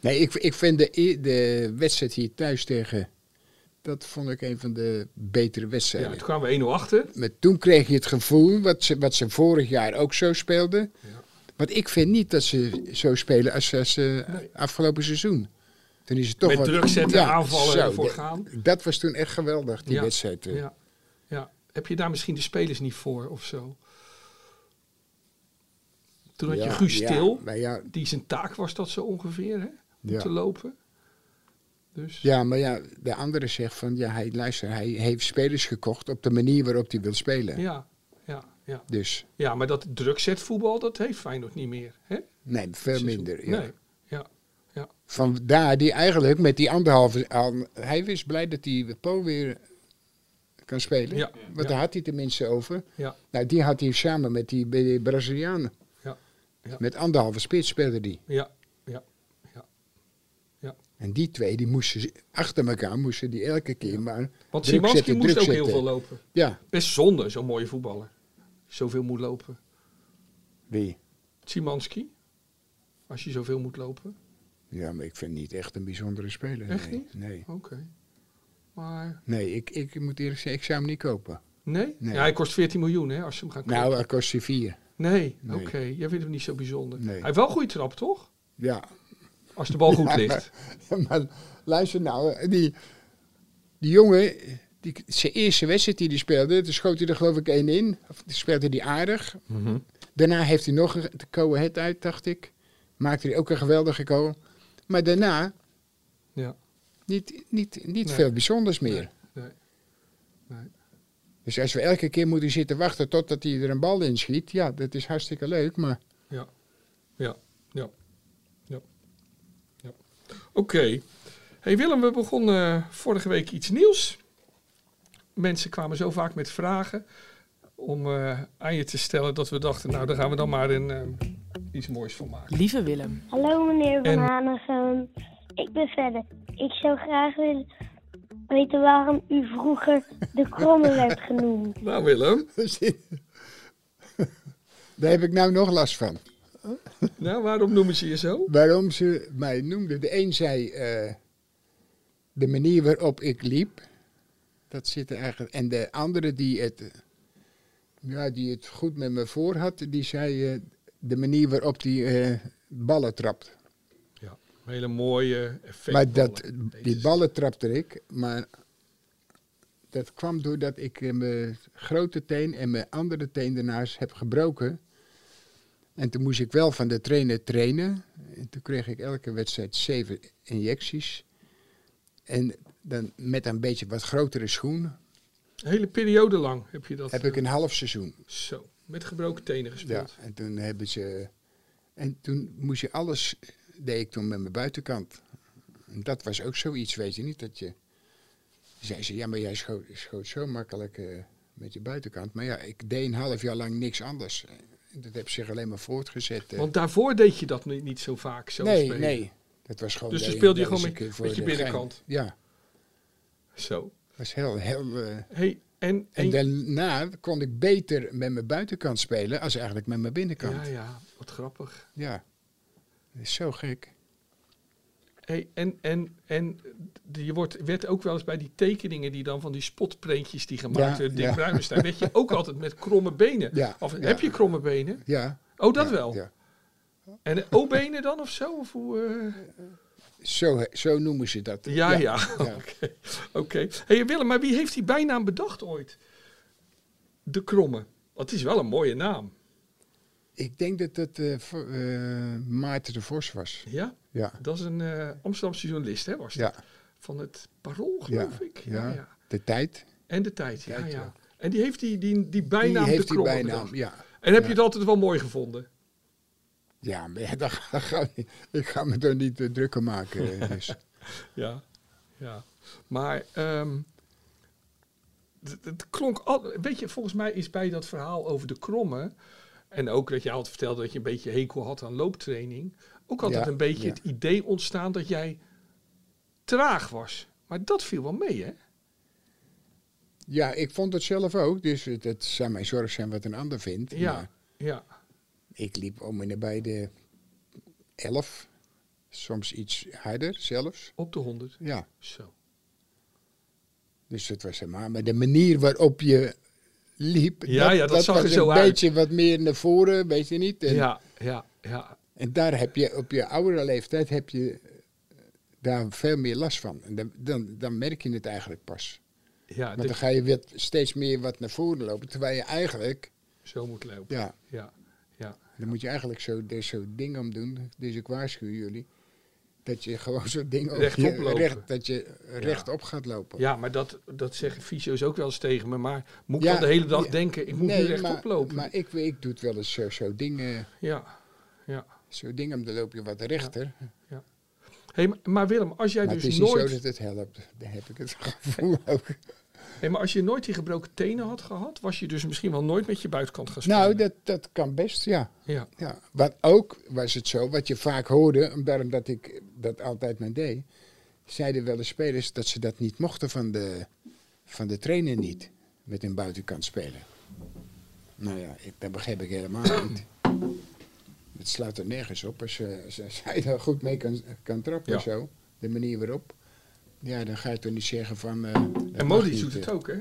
Nee, ik, ik vind de, e- de wedstrijd hier thuis tegen... Dat vond ik een van de betere Ja, wedstrijden. toen kwamen we 1-0 achter. Maar toen kreeg je het gevoel, wat ze, wat ze vorig jaar ook zo speelden. Ja. Want ik vind niet dat ze zo spelen als, als eh, Nee. afgelopen seizoen. Toen is het toch Met wat, druk zetten, Ja, aanvallen zo, de- gaan. Dat was toen echt geweldig, die Ja, wedstrijd. eh. Ja, ja. Heb je daar misschien de spelers niet voor of zo? Toen had je Ja, Guus ja, Stil. ja, Die zijn taak was dat zo ongeveer, hè? Om Ja. te lopen. Dus, ja, maar ja, de andere zegt van, ja, hij, luister, hij heeft spelers gekocht op de manier waarop hij wil spelen. ja, ja, ja. Dus, ja, maar dat drukzetvoetbal, dat heeft Feyenoord niet meer. Hè? nee, veel Seizoen. minder. Ja. Nee, ja. Vandaar die eigenlijk met die anderhalve... al- hij was blij dat hij Paul weer kan spelen. Ja, Want ja. daar had hij tenminste over. Ja, Nou, die had hij samen met die, Brazilianen. Ja, ja. Met anderhalve spits speelde die. ja, ja, ja. En die twee, die moesten achter elkaar, moesten die elke keer maar Want Simanski zetten, moest ook heel veel lopen. Ja, Best zonde, zo'n mooie voetballer. Zoveel moet lopen. wie? Simanski. Als je zoveel moet lopen. Ja, maar ik vind niet echt een bijzondere speler. Echt nee. niet? Nee, Oké. Maar, nee ik, ik moet eerlijk zeggen, ik zou hem niet kopen. nee? Nee. Ja, hij kost 14 miljoen, hè, als je hem gaat kopen. Nou, hij kost hij vier. nee, Nee. oké. Jij vindt hem niet zo bijzonder. Nee. Hij heeft wel een goede trap, toch? Ja, Als de bal goed Ja, ligt. maar luister nou, die, die jongen, die, zijn eerste wedstrijd die hij speelde, toen schoot hij er geloof ik één in. Of die speelde hij aardig. Mhm. Daarna heeft hij nog een Ahead uit, dacht ik. Maakte hij ook een geweldige goal. Maar daarna Ja. niet, niet, niet Nee. veel bijzonders meer. Nee, nee. Dus als we elke keer moeten zitten wachten totdat hij er een bal in schiet, ja, dat is hartstikke leuk. Maar ja, ja. Oké. Hey Willem, we begonnen vorige week iets nieuws. Mensen kwamen zo vaak met vragen om eh, aan je te stellen dat we dachten, nou daar gaan we dan maar een, eh, iets moois van maken. Lieve Willem. Hallo meneer Van En- ik ben verder. Ik zou graag willen weten waarom u vroeger de kromme werd genoemd. Nou Willem, daar heb ik nou nog last van. nou, waarom noemen ze je zo? Waarom ze mij noemden. De een zei eh, de manier waarop ik liep. Dat zit er eigenlijk. En de andere die het, ja, die het goed met me voor had, die zei eh, de manier waarop die eh, ballen trapt. Hele mooie effect. Maar dat, die ballen trapte ik, maar dat kwam doordat ik mijn grote teen en mijn andere teen daarnaast heb gebroken. En toen moest ik wel van de trainer trainen. En toen kreeg ik elke wedstrijd zeven injecties. En dan met een beetje wat grotere schoen Een hele periode lang heb je dat. heb ik eh, een half seizoen. Zo, met gebroken tenen Ja, gespeeld. en toen hebben ze. En toen moest je alles. deed ik toen met mijn buitenkant. En dat was ook zoiets, weet je niet? Dat je. Zei ze, ja, maar jij schoot, schoot zo makkelijk eh, met je buitenkant. Maar ja, ik deed een half jaar lang niks anders. Dat heb zich alleen maar voortgezet. eh. Want daarvoor deed je dat niet, niet zo vaak, zo nee, spelen. nee. Dat was gewoon. Dus dan speelde je gewoon met- voor je gein. binnenkant. Ja, Zo. was heel. heel eh, Hey, en, en en daarna kon ik beter met mijn buitenkant spelen als eigenlijk met mijn binnenkant. Ja, Ja, ja, wat grappig. Dat is zo gek. Hey, en en, en je wordt, werd ook wel eens bij die tekeningen die dan van die spotprentjes die gemaakt Ja, werden, Dick ja. Bruinestein, werd je ook altijd met kromme benen. Ja, Of heb je kromme benen? Ja. Oh, dat wel. Ja. En de O-benen dan of zo? Of hoe, eh? Zo, zo noemen ze dat. Ja, ja. ja. Oké. Oké. Hey Willem, maar wie heeft die bijnaam bedacht ooit? De Kromme. Want het is wel een mooie naam. Ik denk dat het eh, eh, Maarten de Vos was. Ja? Ja, Dat is een eh Amsterdamse journalist, hè? Was dat? ja. Van het Parool, geloof Ja, ik. ja. Ja, de tijd. En de tijd, ja, Tijd, ja. En die heeft die, die, die Die bijnaam heeft de die Kromme bijnaam, ja. En heb je het altijd wel mooi gevonden? Ja, maar dat, ga ik, ga me er niet uh, druk om maken. eh, Dus. Ja, ja. Maar ehm, het, het klonk al, weet je, volgens mij is bij dat verhaal over de kromme en ook dat je altijd vertelde dat je een beetje hekel had aan looptraining, ook altijd Ja, een beetje ja. het idee ontstaan dat jij traag was. Maar dat viel wel mee, hè? Ja, ik vond het zelf ook. Dus het, zou mijn zorg zijn wat een ander vindt. Ja, Maar ja, ik liep om en nabij de elf. Soms iets harder zelfs. op de honderd. Ja, Zo. dus het was maar. Maar de manier waarop je liep. Ja, ja, dat zag er was zo een uit. beetje wat meer naar voren, weet je niet. En, Ja, ja, ja. En daar heb je op je oudere leeftijd heb je daar veel meer last van. En dan, dan, dan merk je het eigenlijk pas. Ja, Want dan ga je weer steeds meer wat naar voren lopen. Terwijl je eigenlijk, zo moet lopen. ja, Ja, ja. dan moet je eigenlijk zo, er zo ding om doen. Dus ik waarschuw jullie. Dat je gewoon zo'n ding op Rechtop je, recht, dat je rechtop gaat lopen. Ja, maar dat, dat zeggen fysio's ook wel eens tegen me. Maar moet ik Ja, dan de hele dag ja. denken, ik moet Nee, nu rechtop maar, lopen? Maar ik, ik doe het wel eens zo, zo dingen. Ja, ja. Zo dingen, dan loop je wat rechter. Hey, maar- Willem, als jij maar het dus is niet nooit, zo dat het helpt. Dan heb ik het gevoel ook. hey, maar als je nooit die gebroken tenen had gehad, was je dus misschien wel nooit met je buitenkant gaan spelen. Nou, dat, dat kan best, ja. ja, ja. Wat ook was het zo, wat je vaak hoorde, daarom dat ik dat altijd maar deed, zeiden wel de spelers dat ze dat niet mochten van de, van de trainer niet, met een buitenkant spelen. Nou ja, ik, dat begrijp ik helemaal niet. Het slaat er nergens op. Als, je- als, als hij daar goed mee kan, kan trappen Ja. zo, de manier waarop. Ja, dan ga je toch niet zeggen van... eh, En niet, doet het eh. ook, hè?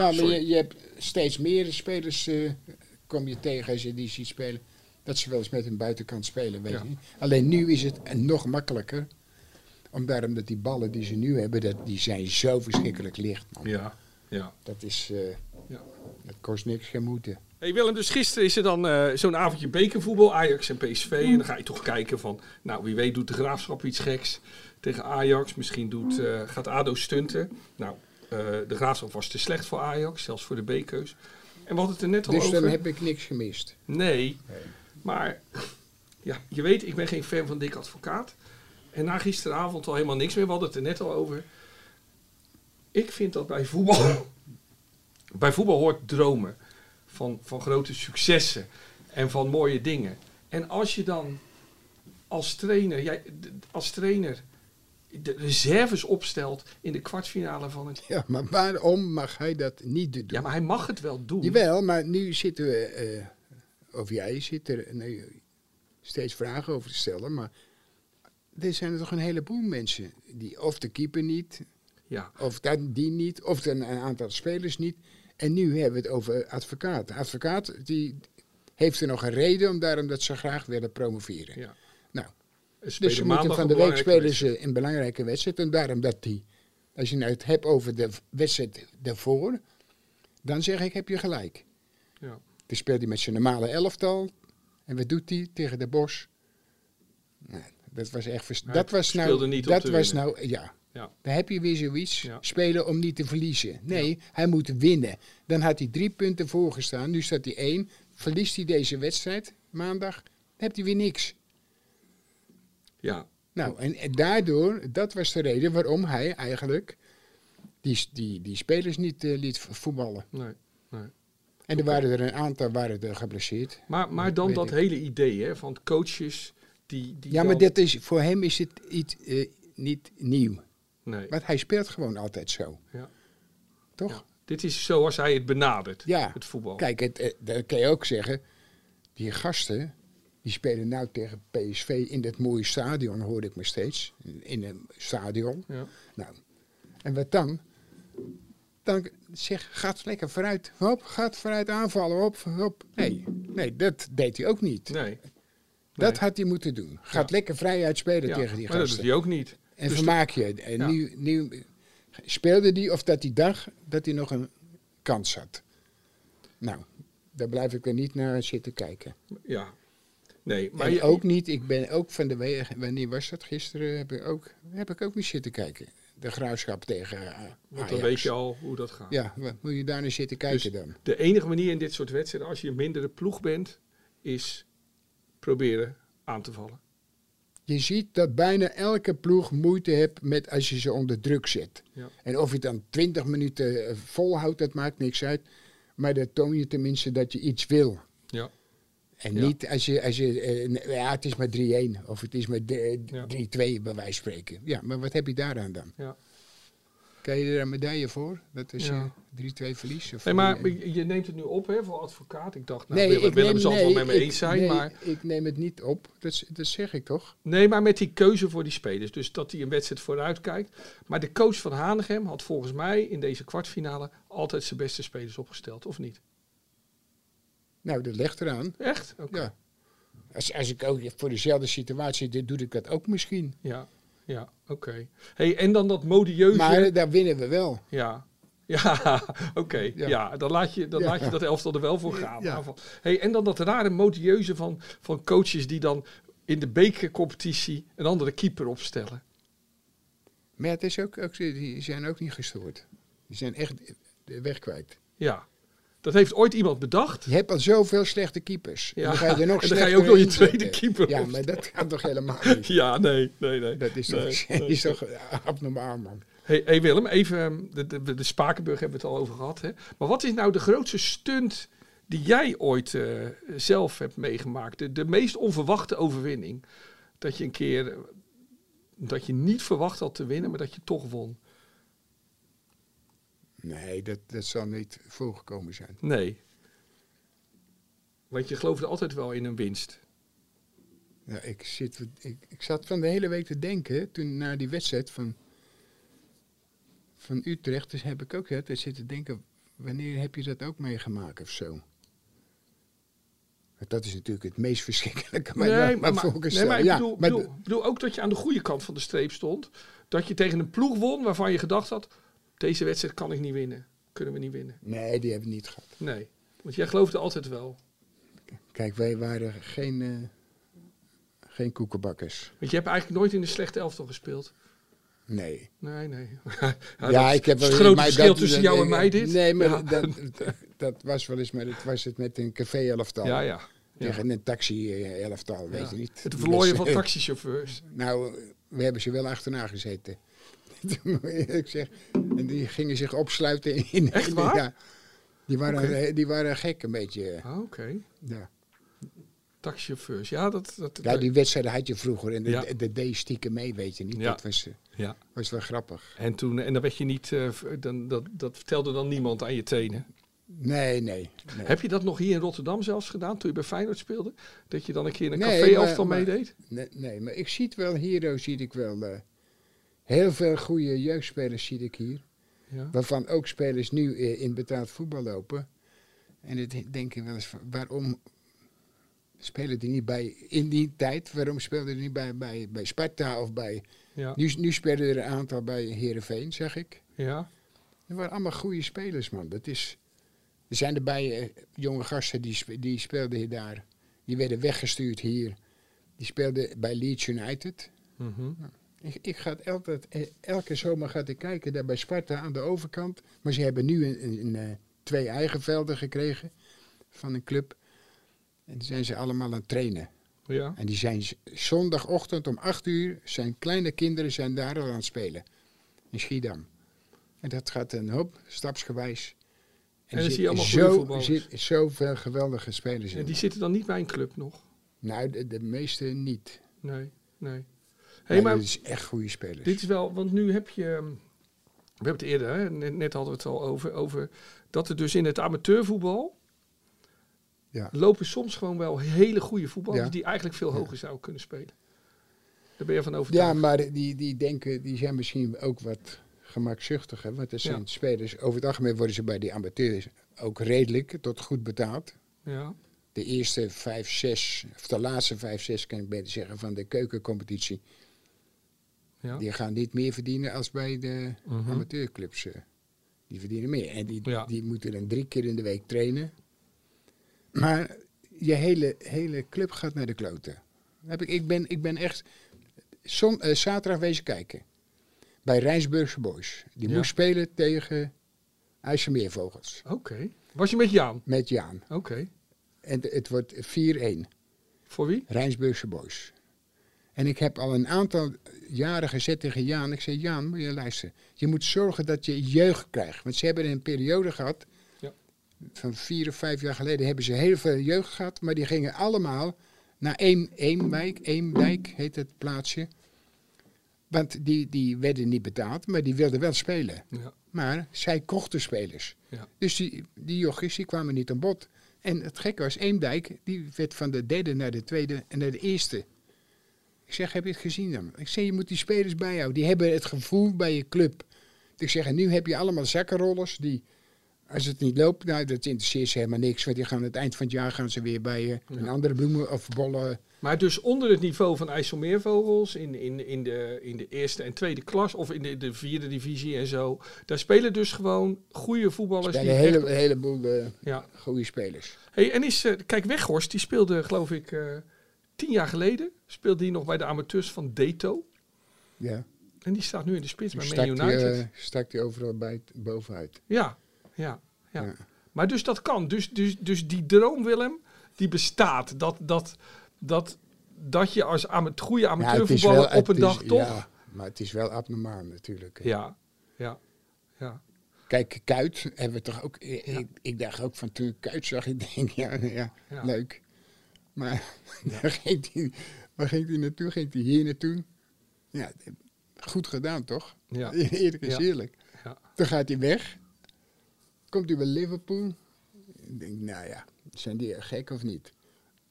Ja, maar je, je hebt steeds meer spelers eh, kom je tegen als je die ziet spelen. Dat ze wel eens met hun buitenkant spelen, weet Ja. je. Alleen nu is het nog makkelijker. Om daarom dat die ballen die ze nu hebben, dat, die zijn zo verschrikkelijk licht. Man. Ja, ja. Dat is... Ja. Dat kost niks, geen moeite. Hey Willem, dus gisteren is er dan eh, zo'n avondje bekervoetbal, Ajax en PSV. En dan ga je toch kijken van, nou wie weet doet de Graafschap iets geks tegen Ajax. Misschien doet, eh, gaat ADO stunten. Nou, eh, de Graafschap was te slecht voor Ajax, zelfs voor de B-keus. En we hadden het er net al Dus over. dan heb ik niks gemist. Nee, maar ja, je weet, ik ben geen fan van Dick Advocaat. En na gisteravond al helemaal niks meer. We hadden het er net al over. Ik vind dat bij voetbal, bij voetbal hoort dromen van, van grote successen en van mooie dingen. En als je dan als trainer, jij, als trainer de reserves opstelt in de kwartfinale van het... Ja, maar waarom mag hij dat niet doen? Ja, maar hij mag het wel doen. Jawel, maar nu zitten we, eh, of jij zit er nee, steeds vragen over te stellen, maar er zijn er toch een heleboel mensen die of de keeper niet, Ja, of dat, die niet, of een aantal spelers niet. En nu hebben we het over advocaat. De advocaat die heeft er nog een reden om daarom dat ze graag willen promoveren. ja. Nou, dus ze moeten van de week spelen ze een belangrijke wedstrijd. En daarom dat die, als je nou het hebt over de wedstrijd daarvoor, dan zeg ik, heb je gelijk. Ja. Dan speelt hij met zijn normale elftal. En wat doet hij tegen de Bos? Nou, dat was echt... vers- dat was nou... dat was winnen. nou... Ja. Ja. Dan heb je weer zoiets. Ja. Spelen om niet te verliezen. Nee, hij moet winnen. Dan had hij drie punten voorgestaan. Nu staat hij één. Verliest hij deze wedstrijd maandag, dan hebt hij weer niks. Ja, Nou, en, en daardoor, dat was de reden waarom hij eigenlijk die, die, die spelers niet eh, liet voetballen. nee. nee. En er waren er een aantal waren er geblesseerd. Maar, maar dan dat ik. hele idee hè, van coaches die. die Ja, maar dit is, voor hem is het iets, eh, niet nieuw. Nee. Want hij speelt gewoon altijd zo. Ja. Toch? Ja. Dit is zoals hij het benadert, Ja. het voetbal. Kijk, het, eh, dat kan je ook zeggen. Die gasten, die spelen nou tegen PSV in dat mooie stadion, hoorde ik me steeds. In- een stadion. Ja. Nou, en wat dan? Dan zeg, gaat lekker vooruit. Hop, gaat vooruit aanvallen. Hop, hop. Nee, nee, dat deed hij ook niet. Nee. Dat nee. had hij moeten doen. Gaat lekker vrij uitspelen Ja, tegen die maar dat gasten. doet hij ook niet. En Dus vermaak je. En Ja. nu, nu speelde die of dat die dag dat hij nog een kans had. Nou, daar blijf ik er niet naar zitten kijken. Ja. Nee, maar en je, ook niet, ik ben ook van de wanneer was dat? Gisteren heb ik ook, heb ik ook niet zitten kijken. De graafschap tegen uh, want dan weet je al hoe dat gaat. Ja, wat moet je daar naar zitten kijken Dus dan? De enige manier in dit soort wedstrijden, als je een mindere ploeg bent, is proberen aan te vallen. Je ziet dat bijna elke ploeg moeite heeft met als je ze onder druk zet. Ja. En of je het dan 20 minuten eh, volhoudt, dat maakt niks uit. Maar dat toon je tenminste dat je iets wil. Ja. En Ja. niet als je, als je eh, ja, het is maar 3-1 of het is maar d- Ja. 3-2 bij wijze van spreken. Ja, maar wat heb je daaraan dan? Ja. Krijg je er een medaille voor? Dat is Ja. eh, 3-2 verlies? Of Nee, maar 3-1? je neemt het nu op hè, voor advocaat. Ik dacht, nou, nee, Willem, ik Willem neem, zal het wel nee, met me ik- eens zijn. nee, maar, ik neem het niet op. Dat, dat zeg ik toch? nee, maar met die keuze voor die spelers. Dus dat hij een wedstrijd vooruit kijkt. Maar de coach van Hanegem had volgens mij in deze kwartfinale altijd zijn beste spelers opgesteld, of niet? Nou, dat legt eraan. Echt? Ja. Als, als ik ook voor dezelfde situatie doe, doe ik dat ook misschien. Ja, ja, oké. Hey, en dan dat modieuze... Maar daar winnen we wel. Ja, ja oké. Ja. Ja. dan, laat je, dan Ja. laat je dat elftal er wel voor gaan. Ja. Aanval. Hey, en dan dat rare modieuze van, van coaches die dan in de bekercompetitie een andere keeper opstellen. Maar het is ook, ook, die zijn ook niet gestoord. Die zijn echt de weg kwijt. Ja, dat heeft ooit iemand bedacht. Je hebt al zoveel slechte keepers. Ja, En dan ga je nog en dan ga je ook nog je tweede keeper Ja, maar dat gaat toch helemaal niet. Ja, nee, nee, nee. Dat is toch, Nee, is toch abnormaal, man. Hey, hey Willem, even, ehm, de, de, de Spakenburg hebben we het al over gehad. Hè? Maar wat is nou de grootste stunt die jij ooit eh, zelf hebt meegemaakt? De, de meest onverwachte overwinning. Dat je een keer, eh, dat je niet verwacht had te winnen, maar dat je toch won. Nee, dat, dat zal niet voorgekomen zijn. Nee. Want je geloofde altijd wel in een winst. Ja, ik, zit, ik, ik zat van de hele week te denken, toen na die wedstrijd van, van Utrecht, dus heb ik ook het, zitten denken, wanneer heb je dat ook meegemaakt of zo? Dat is natuurlijk het meest verschrikkelijke. Maar, nee, maar, maar, volgens nee, maar ik ja, maar bedoel, bedoel ook dat je aan de goede kant van de streep stond. Dat je tegen een ploeg won waarvan je gedacht had... deze wedstrijd kan ik niet winnen. Kunnen we niet winnen. Nee, die hebben we niet gehad. Nee. Want jij geloofde altijd wel. Kijk, wij waren geen, eh, geen koekenbakkers. Want je hebt eigenlijk nooit in de slechte elftal gespeeld. Nee. Nee, nee. Ja, ik heb het wel- grote maar verschil dat- tussen jou en mij dit. Nee, maar Ja. dat, dat was wel eens, maar dat was het met een café-elftal. Ja, ja. ja. Tegen een taxi-elftal, weet Ja. je niet. Het verlooien van Dus, eh, taxichauffeurs. Nou, we hebben ze wel achterna gezeten. ik zeg, en die gingen zich opsluiten in... Echt waar? Ja. Die waren, eh, die waren gek een beetje. Ah, Oké. Ja. Taxichauffeurs. Ja, dat... dat ja, die wedstrijden had je vroeger en de, Ja. de, deed je stiekem mee, weet je niet. Ja. Dat was, eh, ja. was wel grappig. En, toen, en dan werd je niet... eh, dan, dat, dat vertelde dan niemand aan je tenen. Nee, nee. nee. Heb je dat nog hier in Rotterdam zelfs gedaan, toen je bij Feyenoord speelde? Dat je dan een keer in een Nee, café-elftal maar- maar- meedeed? Nee, nee, maar ik zie het wel hier, zie ik wel eh, heel veel goede jeugdspelers zie ik hier. Ja. Waarvan ook spelers nu eh, in betaald voetbal lopen. En dan denk ik wel eens waarom spelen die niet bij, in die tijd, waarom speelden die niet bij, bij, bij Sparta of bij, Ja. nu, nu spelen er een aantal bij Herenveen, zeg ik. ja. Dat waren allemaal goede spelers, man. Dat is, er zijn erbij eh, jonge gasten die, spe- die speelden hier daar. Die werden weggestuurd hier. Die speelden bij Leeds United. Mhm. Ik, ik ga altijd, eh, elke zomer gaat ik kijken daar bij Sparta aan de overkant. Maar ze hebben nu een, een, een, eh, twee eigen velden gekregen van een club. En dan zijn ze allemaal aan het trainen. ja. En die zijn zondagochtend om 8 uur, zijn kleine kinderen zijn daar al aan het spelen. In Schiedam. En dat gaat een hoop, stapsgewijs. En dan er zie je allemaal zit zo, zit zoveel geweldige spelers in. En die zitten dan niet bij een club nog? Nou, de, de meeste niet. Nee, nee. Hey, maar dit is echt goede spelers. dit is wel, want nu heb je, ehm, we hebben het eerder, hè, net, net hadden we het al over, over dat er dus in het amateurvoetbal Ja. lopen soms gewoon wel hele goede voetballers Ja. die eigenlijk veel hoger zouden kunnen spelen. Daar ben je van overtuigd. Ja, maar die, die denken, die zijn misschien ook wat gemakzuchtiger. Want er zijn spelers, over het algemeen worden ze bij die amateurs ook redelijk tot goed betaald. Ja, De eerste vijf, zes, of de laatste vijf, zes kan ik beter zeggen, van de keukencompetitie. Ja. Die gaan niet meer verdienen als bij de Mhm. amateurclubs. eh. Die verdienen meer. En die, Ja. die moeten dan drie keer in de week trainen. Maar je hele, hele club gaat naar de kloten. Heb ik, ik, ben, ik ben echt zon, eh, zaterdag wezen kijken. Bij Rijnsburgse Boys. Die Ja. moest spelen tegen IJsselmeervogels. Oké. Was je met Jaan? Met Jaan. Oké. En het- het wordt 4-1. Voor wie? Rijnsburgse Boys. En ik heb al een aantal jaren gezet tegen Jaan. Ik zei, Jaan, moet je luisteren. Je moet zorgen dat je jeugd krijgt. Want ze hebben een periode gehad. Ja. Van vier of vijf jaar geleden hebben ze heel veel jeugd gehad. Maar die gingen allemaal naar Eem, Eemwijk. Eemdijk heet het plaatsje. Want die, die werden niet betaald, maar die wilden wel spelen. Ja. Maar zij kochten spelers. Ja. Dus die, die jochies die kwamen niet aan bod. En het gekke was, Eemdijk, die werd van de derde naar de tweede en naar de eerste. Ik zeg, heb je het gezien dan? Ik zeg, je moet die spelers bijhouden. Die hebben het gevoel bij je club. Ik zeg, en nu heb je allemaal zakkenrollers die, als het niet loopt, nou, dat interesseert ze helemaal niks. Want die gaan aan het eind van het jaar gaan ze weer bij eh, een andere bloemen of bollen. Maar dus onder het niveau van IJsselmeervogels, in, in, in, de, in de eerste en tweede klas, of in de, de vierde divisie en zo, daar spelen dus gewoon goede voetballers. Bij Die een hele, echt- heleboel eh, ja. goede spelers. Hey, en is, eh, kijk, Weghorst, die speelde geloof ik tien jaar geleden, speelde hij nog bij de amateurs van Deto. Ja. En die staat nu in de spits bij Man die, United. eh, stak die overal bij, bovenuit. ja, ja, ja, Ja. Maar dus dat kan. Dus, dus, dus die droom, Willem, die bestaat. Dat, dat, dat, dat je als ama goede Ja, amateurvoetballer wel- op een is- dag toch... Ja, maar het is wel abnormaal natuurlijk. Ja, ja, ja. Kijk, Kuit hebben we toch ook. Ik, Ja. dacht ook van toen ik Kuit zag, ik denk ja, ja, Ja. leuk. Maar waar ging hij waar ging hij naartoe? Ging hij hier naartoe? Ja, goed gedaan toch? Ja. Eerlijk is Ja. eerlijk. Ja. Dan gaat hij weg. Komt hij bij Liverpool. Ik denk, nou ja, zijn die gek of niet?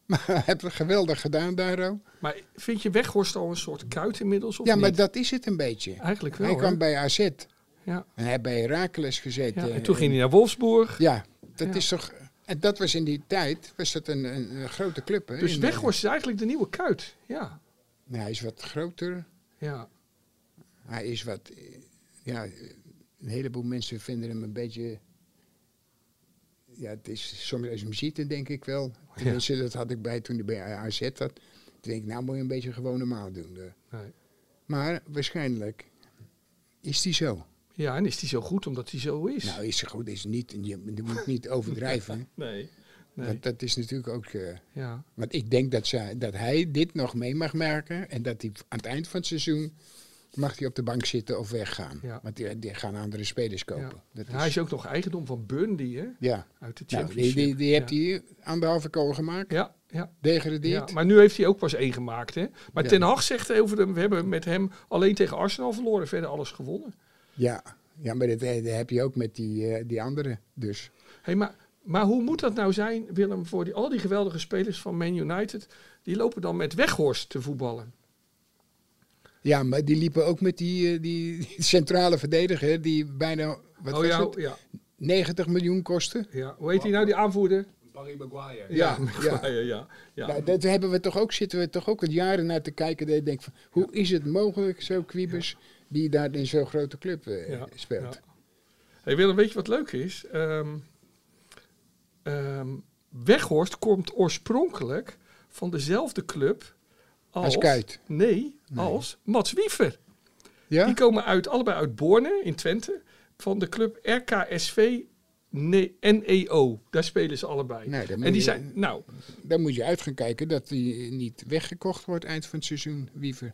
Maar hij heeft het geweldig gedaan daar. Maar vind je Weghorst al een soort kuit inmiddels? Of Ja, maar niet? dat is het een beetje. Eigenlijk wel. Hij kwam bij AZ. En ja. hij heeft bij Heracles gezeten. Ja, en toen ging hij naar Wolfsburg. Ja, dat Ja. is toch... En dat was in die tijd, was dat een, een, een grote club. Hè? Dus Weghorst is eigenlijk de nieuwe kuit. Ja. Nee, hij is wat groter. ja. Hij is wat... eh, Ja, een heleboel mensen vinden hem een beetje... Ja, het is soms als hem ziet, denk ik wel. Tenminste, dat had ik bij toen hij bij AZ zat. Toen denk ik, nou moet je een beetje gewoon normaal doen. eh. Nee. Maar waarschijnlijk is die zo. Ja, en is die zo goed omdat hij zo is? Nou, is ze goed, is niet. Je, je moet niet overdrijven. nee. Nee. Dat is natuurlijk ook. eh, Ja. want ik denk dat, zij, dat hij dit nog mee mag maken. En dat hij aan het eind van het seizoen. mag hij op de bank zitten of weggaan. Ja. Want die, die gaan andere spelers kopen. ja. Dat Hij is ook nog eigendom van Burnley, hè? ja. Uit de Nou, Championship. die, die, die heeft ja. hij anderhalve kool gemaakt. Ja, ja, ja. Maar nu heeft hij ook pas één gemaakt, hè? Maar Ja. Ten Hag zegt over hem, we hebben met hem alleen tegen Arsenal verloren. Verder alles gewonnen. Ja, ja maar dat, dat heb je ook met die, eh, die andere. Dus. Hey, maar, maar hoe moet dat nou zijn, Willem, voor die, al die geweldige spelers van Man United? Die lopen dan met Weghorst te voetballen. Ja, maar die liepen ook met die, eh, die, die centrale verdediger. Die bijna. Wat oh was ja, het? ja, 90 miljoen kostte. ja. Hoe heet hij nou, die aanvoerder? Barry Maguire. Ja, ja. ja. ja, ja, ja. Nou, dat hebben we toch ook, zitten we toch ook al jaren naar te kijken. Dat je denkt van, hoe is het mogelijk, zo Kwiebers, die daar in zo'n grote club eh, Ja, speelt. ja. Hey Willem, weet je wat leuk is? Ehm, ehm, Weghorst komt oorspronkelijk van dezelfde club als... Als Kuit. Nee, als Mats Wiever. Ja? Die komen uit, allebei uit Borne in Twente. Van de club RKSV Ne- NEO. Daar spelen ze allebei. Nee, dan en die je- zijn, nou, Dan moet je uit gaan kijken dat hij niet weggekocht wordt eind van het seizoen, Wiever.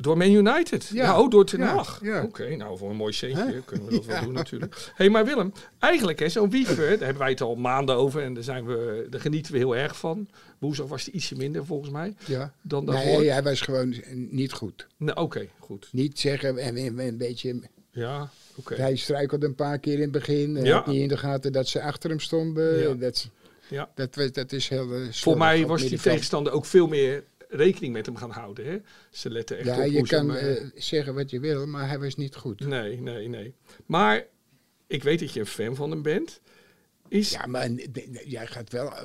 Door Man United. Ja. Ja, oh, door Ten Hag. ja. Oké, nou voor een mooi centje kunnen we dat wel doen natuurlijk. hey, maar Willem, eigenlijk hè, zo'n Wiever, daar hebben wij het al maanden over. En daar, zijn we, daar genieten we heel erg van. Woensdag was hij ietsje minder volgens mij Ja. dan. Nee, hij was gewoon niet goed. Nee, Oké, goed. Niet zeggen, en en- en een beetje, Ja, oké. hij struikelde een paar keer in het begin. Hij Ja. had niet in de gaten dat ze achter hem stonden. Ja. Dat, Ja. dat, dat is heel eh, Voor mij was die tegenstander ook veel meer rekening met hem gaan houden. Hè? Ze letten echt Ja, op je hoe ze kan hem, eh, eh, zeggen wat je wil, maar hij was niet goed. Nee, nee, nee. Maar ik weet dat je een fan van hem bent. Is, Ja, maar jij gaat wel... eh,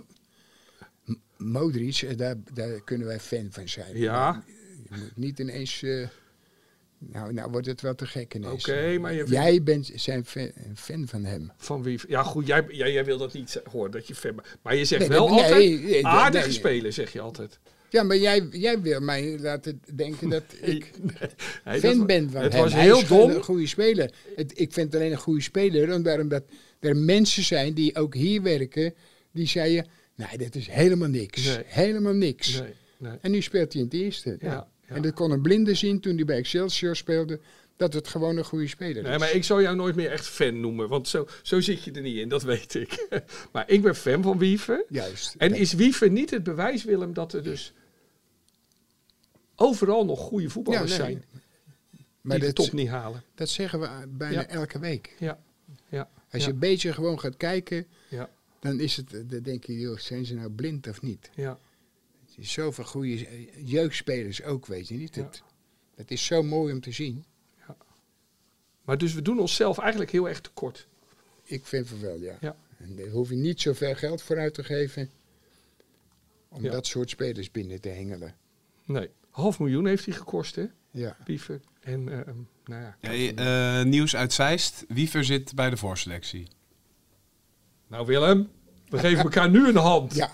Modric, daar, daar kunnen wij fan van zijn. Ja. Je moet niet ineens... nou, nou wordt het wel te gek ineens. Oké, maar je Jij bent zijn fan, fan van hem. van wie? Ja, goed, jij, jij, jij wil dat niet horen, dat je fan bent. Maar je zegt Nee, wel nee, altijd nee, aardige nee. speler, zeg je altijd. Ja, maar jij, jij wil mij laten denken dat ik Nee, fan dat- ben van Het hem. was Hij heel is gewoon dom. een goede speler. Het, ik vind het alleen een goede speler, omdat, er mensen zijn die ook hier werken, die zeiden, nee, dit is helemaal niks. Nee. Helemaal niks. Nee, nee. En nu speelt hij in het eerste. Ja, ja. En dat kon een blinde zien toen hij bij Excelsior speelde, dat het gewoon een goede speler Nee, is. maar ik zou jou nooit meer echt fan noemen, want zo, zo zit je er niet in, dat weet ik. maar ik ben fan van Wiever. Juist. En Dat- is Wiever niet het bewijs, Willem, dat er dus overal nog goede voetballers Ja, nee. zijn maar die de dat, top niet halen? dat zeggen we bijna Ja. elke week. Ja, ja, Als je een beetje gewoon gaat kijken, ja, dan is het, dan denk je, joh, zijn ze nou blind of niet? ja. Er is zoveel goede jeugdspelers ook, weet je niet. Het, het is zo mooi om te zien. Maar dus we doen onszelf eigenlijk heel erg tekort. Ik vind het wel, ja. Ja. En daar hoef je niet zoveel geld voor uit te geven om Ja. dat soort spelers binnen te hengelen. Nee, half miljoen heeft hij gekost, hè, Ja. Wiever. En, eh, nou ja. Ja, eh, nieuws uit Zeist. Wiever zit bij de voorselectie. Nou Willem, we geven elkaar nu een hand. Ja.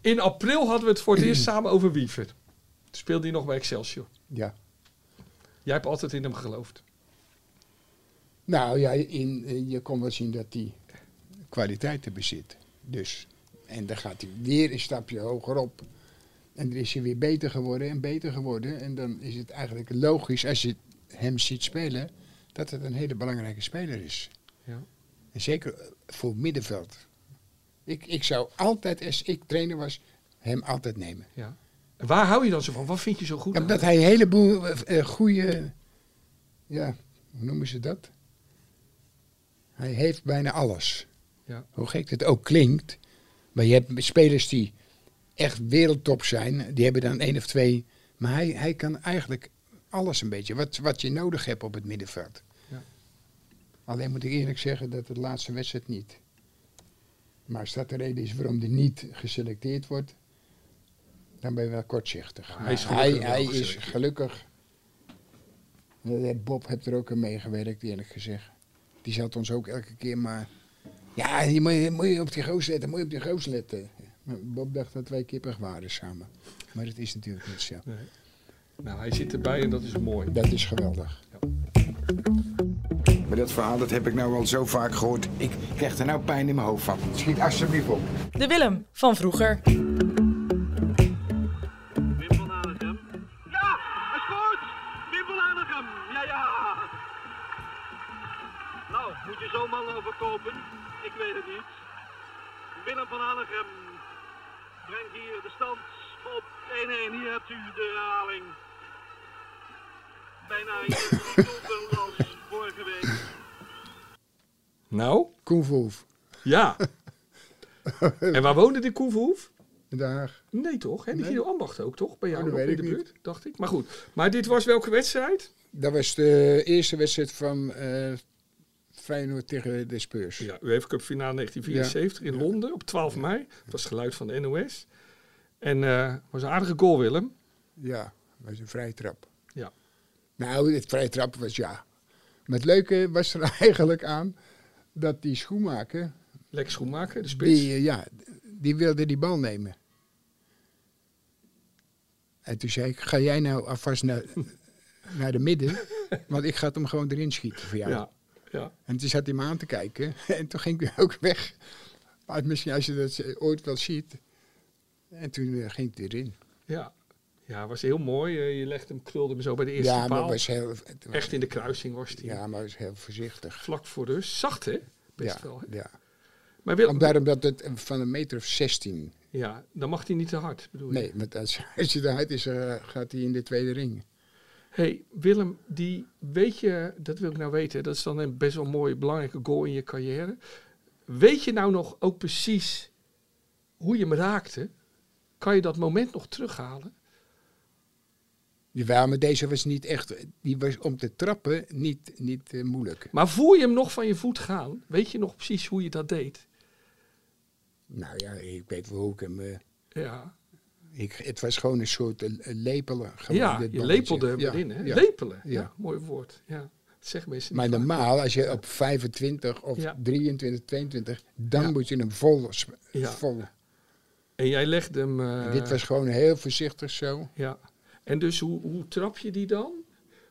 In april hadden we het voor het eerst samen over Wiever. Speelde hij nog bij Excelsior. ja. Jij hebt altijd in hem geloofd. Nou ja, in, eh, je kon wel zien dat hij kwaliteiten bezit. Dus, en dan gaat hij weer een stapje hoger op. En dan is hij weer beter geworden en beter geworden. En dan is het eigenlijk logisch, als je hem ziet spelen, dat het een hele belangrijke speler is. Ja. En zeker eh, voor middenveld. Ik, ik zou altijd, als ik trainer was, hem altijd nemen. Ja. En waar hou je dan zo van? Wat vind je zo goed? Ja, omdat hij een heleboel eh, goede, ja, hoe noemen ze dat? Hij heeft bijna alles. Ja. Hoe gek het ook klinkt. Maar je hebt spelers die echt wereldtop zijn, die hebben dan één of twee. Maar hij, hij kan eigenlijk alles een beetje, wat, wat je nodig hebt op het middenveld. Ja. Alleen moet ik eerlijk zeggen dat de laatste wedstrijd niet. Maar als dat de reden is waarom hij niet geselecteerd wordt, dan ben je wel kortzichtig. hij is hij, gelukkig hij is gelukkig. Eh, Bob heeft er ook aan meegewerkt, eerlijk gezegd. Die zat ons ook elke keer maar. Ja, je moet, je moet je op die goos letten, moet je op die goos letten. Bob dacht dat wij kippig waren samen. Maar dat is natuurlijk niet zo. Nou, hij zit erbij en dat is mooi. Dat is geweldig. Maar dat verhaal dat heb ik nou al zo vaak gehoord. Ik krijg er nou pijn in mijn hoofd van. Schiet alsjeblieft op. De Willem van vroeger. Ja. Ja, ja. Nou, moet je zo'n man overkopen? Ik weet het niet. Willem van Hanegem brengt hier de stand op 1-1. Hier hebt u de herhaling. Bijna een doelpunt als vorige week. Nou, Koen Verhoef, ja. en waar woonde die Koen Verhoef? in Den Haag. Nee toch? Hè? Die Nee. Guido Ambacht ook toch? Bij jou Oh, dat nog weet in de ik buurt, dacht ik. Maar goed. Maar dit was welke wedstrijd? Dat was de eerste wedstrijd van eh Feyenoord tegen de Spurs. Ja, UEFA Cup finale 1974 in Londen op 12 mei. Dat was het geluid van de NOS. En eh was een aardige goal, Willem. Ja, was een vrije trap. Ja. Nou, het vrije trap was ja. Maar het leuke was er eigenlijk aan dat die schoenmaker, Lex Schoenmaker, de spits. die, eh, ja, die wilde die bal nemen. En toen zei ik, ga jij nou alvast naar, naar de midden, want ik ga hem gewoon erin schieten voor jou. Ja, ja. En toen zat hij me aan te kijken en toen ging hij ook weg. Maar misschien als je dat eh, ooit wel ziet. En toen eh, ging hij erin. Ja, ja was heel mooi. Eh, je legde hem, krulde hem zo bij de eerste Ja, maar was heel, was- Echt in de kruising was hij. Ja, maar was heel voorzichtig. Vlak voor de rust. Zacht hè? Best ja, wel. Hè? ja. Maar Willem, Omdat het van een meter of 16. ja, dan mag hij niet te hard, bedoel je? Nee, want als, als je eruit is, eh, gaat hij in de tweede ring. Hey, Willem, die weet je, dat wil ik nou weten, dat is dan een best wel mooie, belangrijke goal in je carrière. Weet je nou nog ook precies hoe je hem raakte? Kan je dat moment nog terughalen? Jawel, maar deze was niet echt. Die was om te trappen niet, niet eh, moeilijk. Maar voel je hem nog van je voet gaan? Weet je nog precies hoe je dat deed? Nou ja, ik weet wel hoe ik hem. eh, Ja, ik, het was gewoon een soort eh, lepelen. gewoon ja je lepelde hem Ja, erin. Hè? ja. Lepelen, ja. Mooi woord. Ja. Zeggen mensen Maar normaal, als je op 25 of Ja. 23, 22, dan moet je hem vol. vol. En jij legde hem... eh, Dit was gewoon heel voorzichtig zo. Ja. En dus hoe, hoe trap je die dan?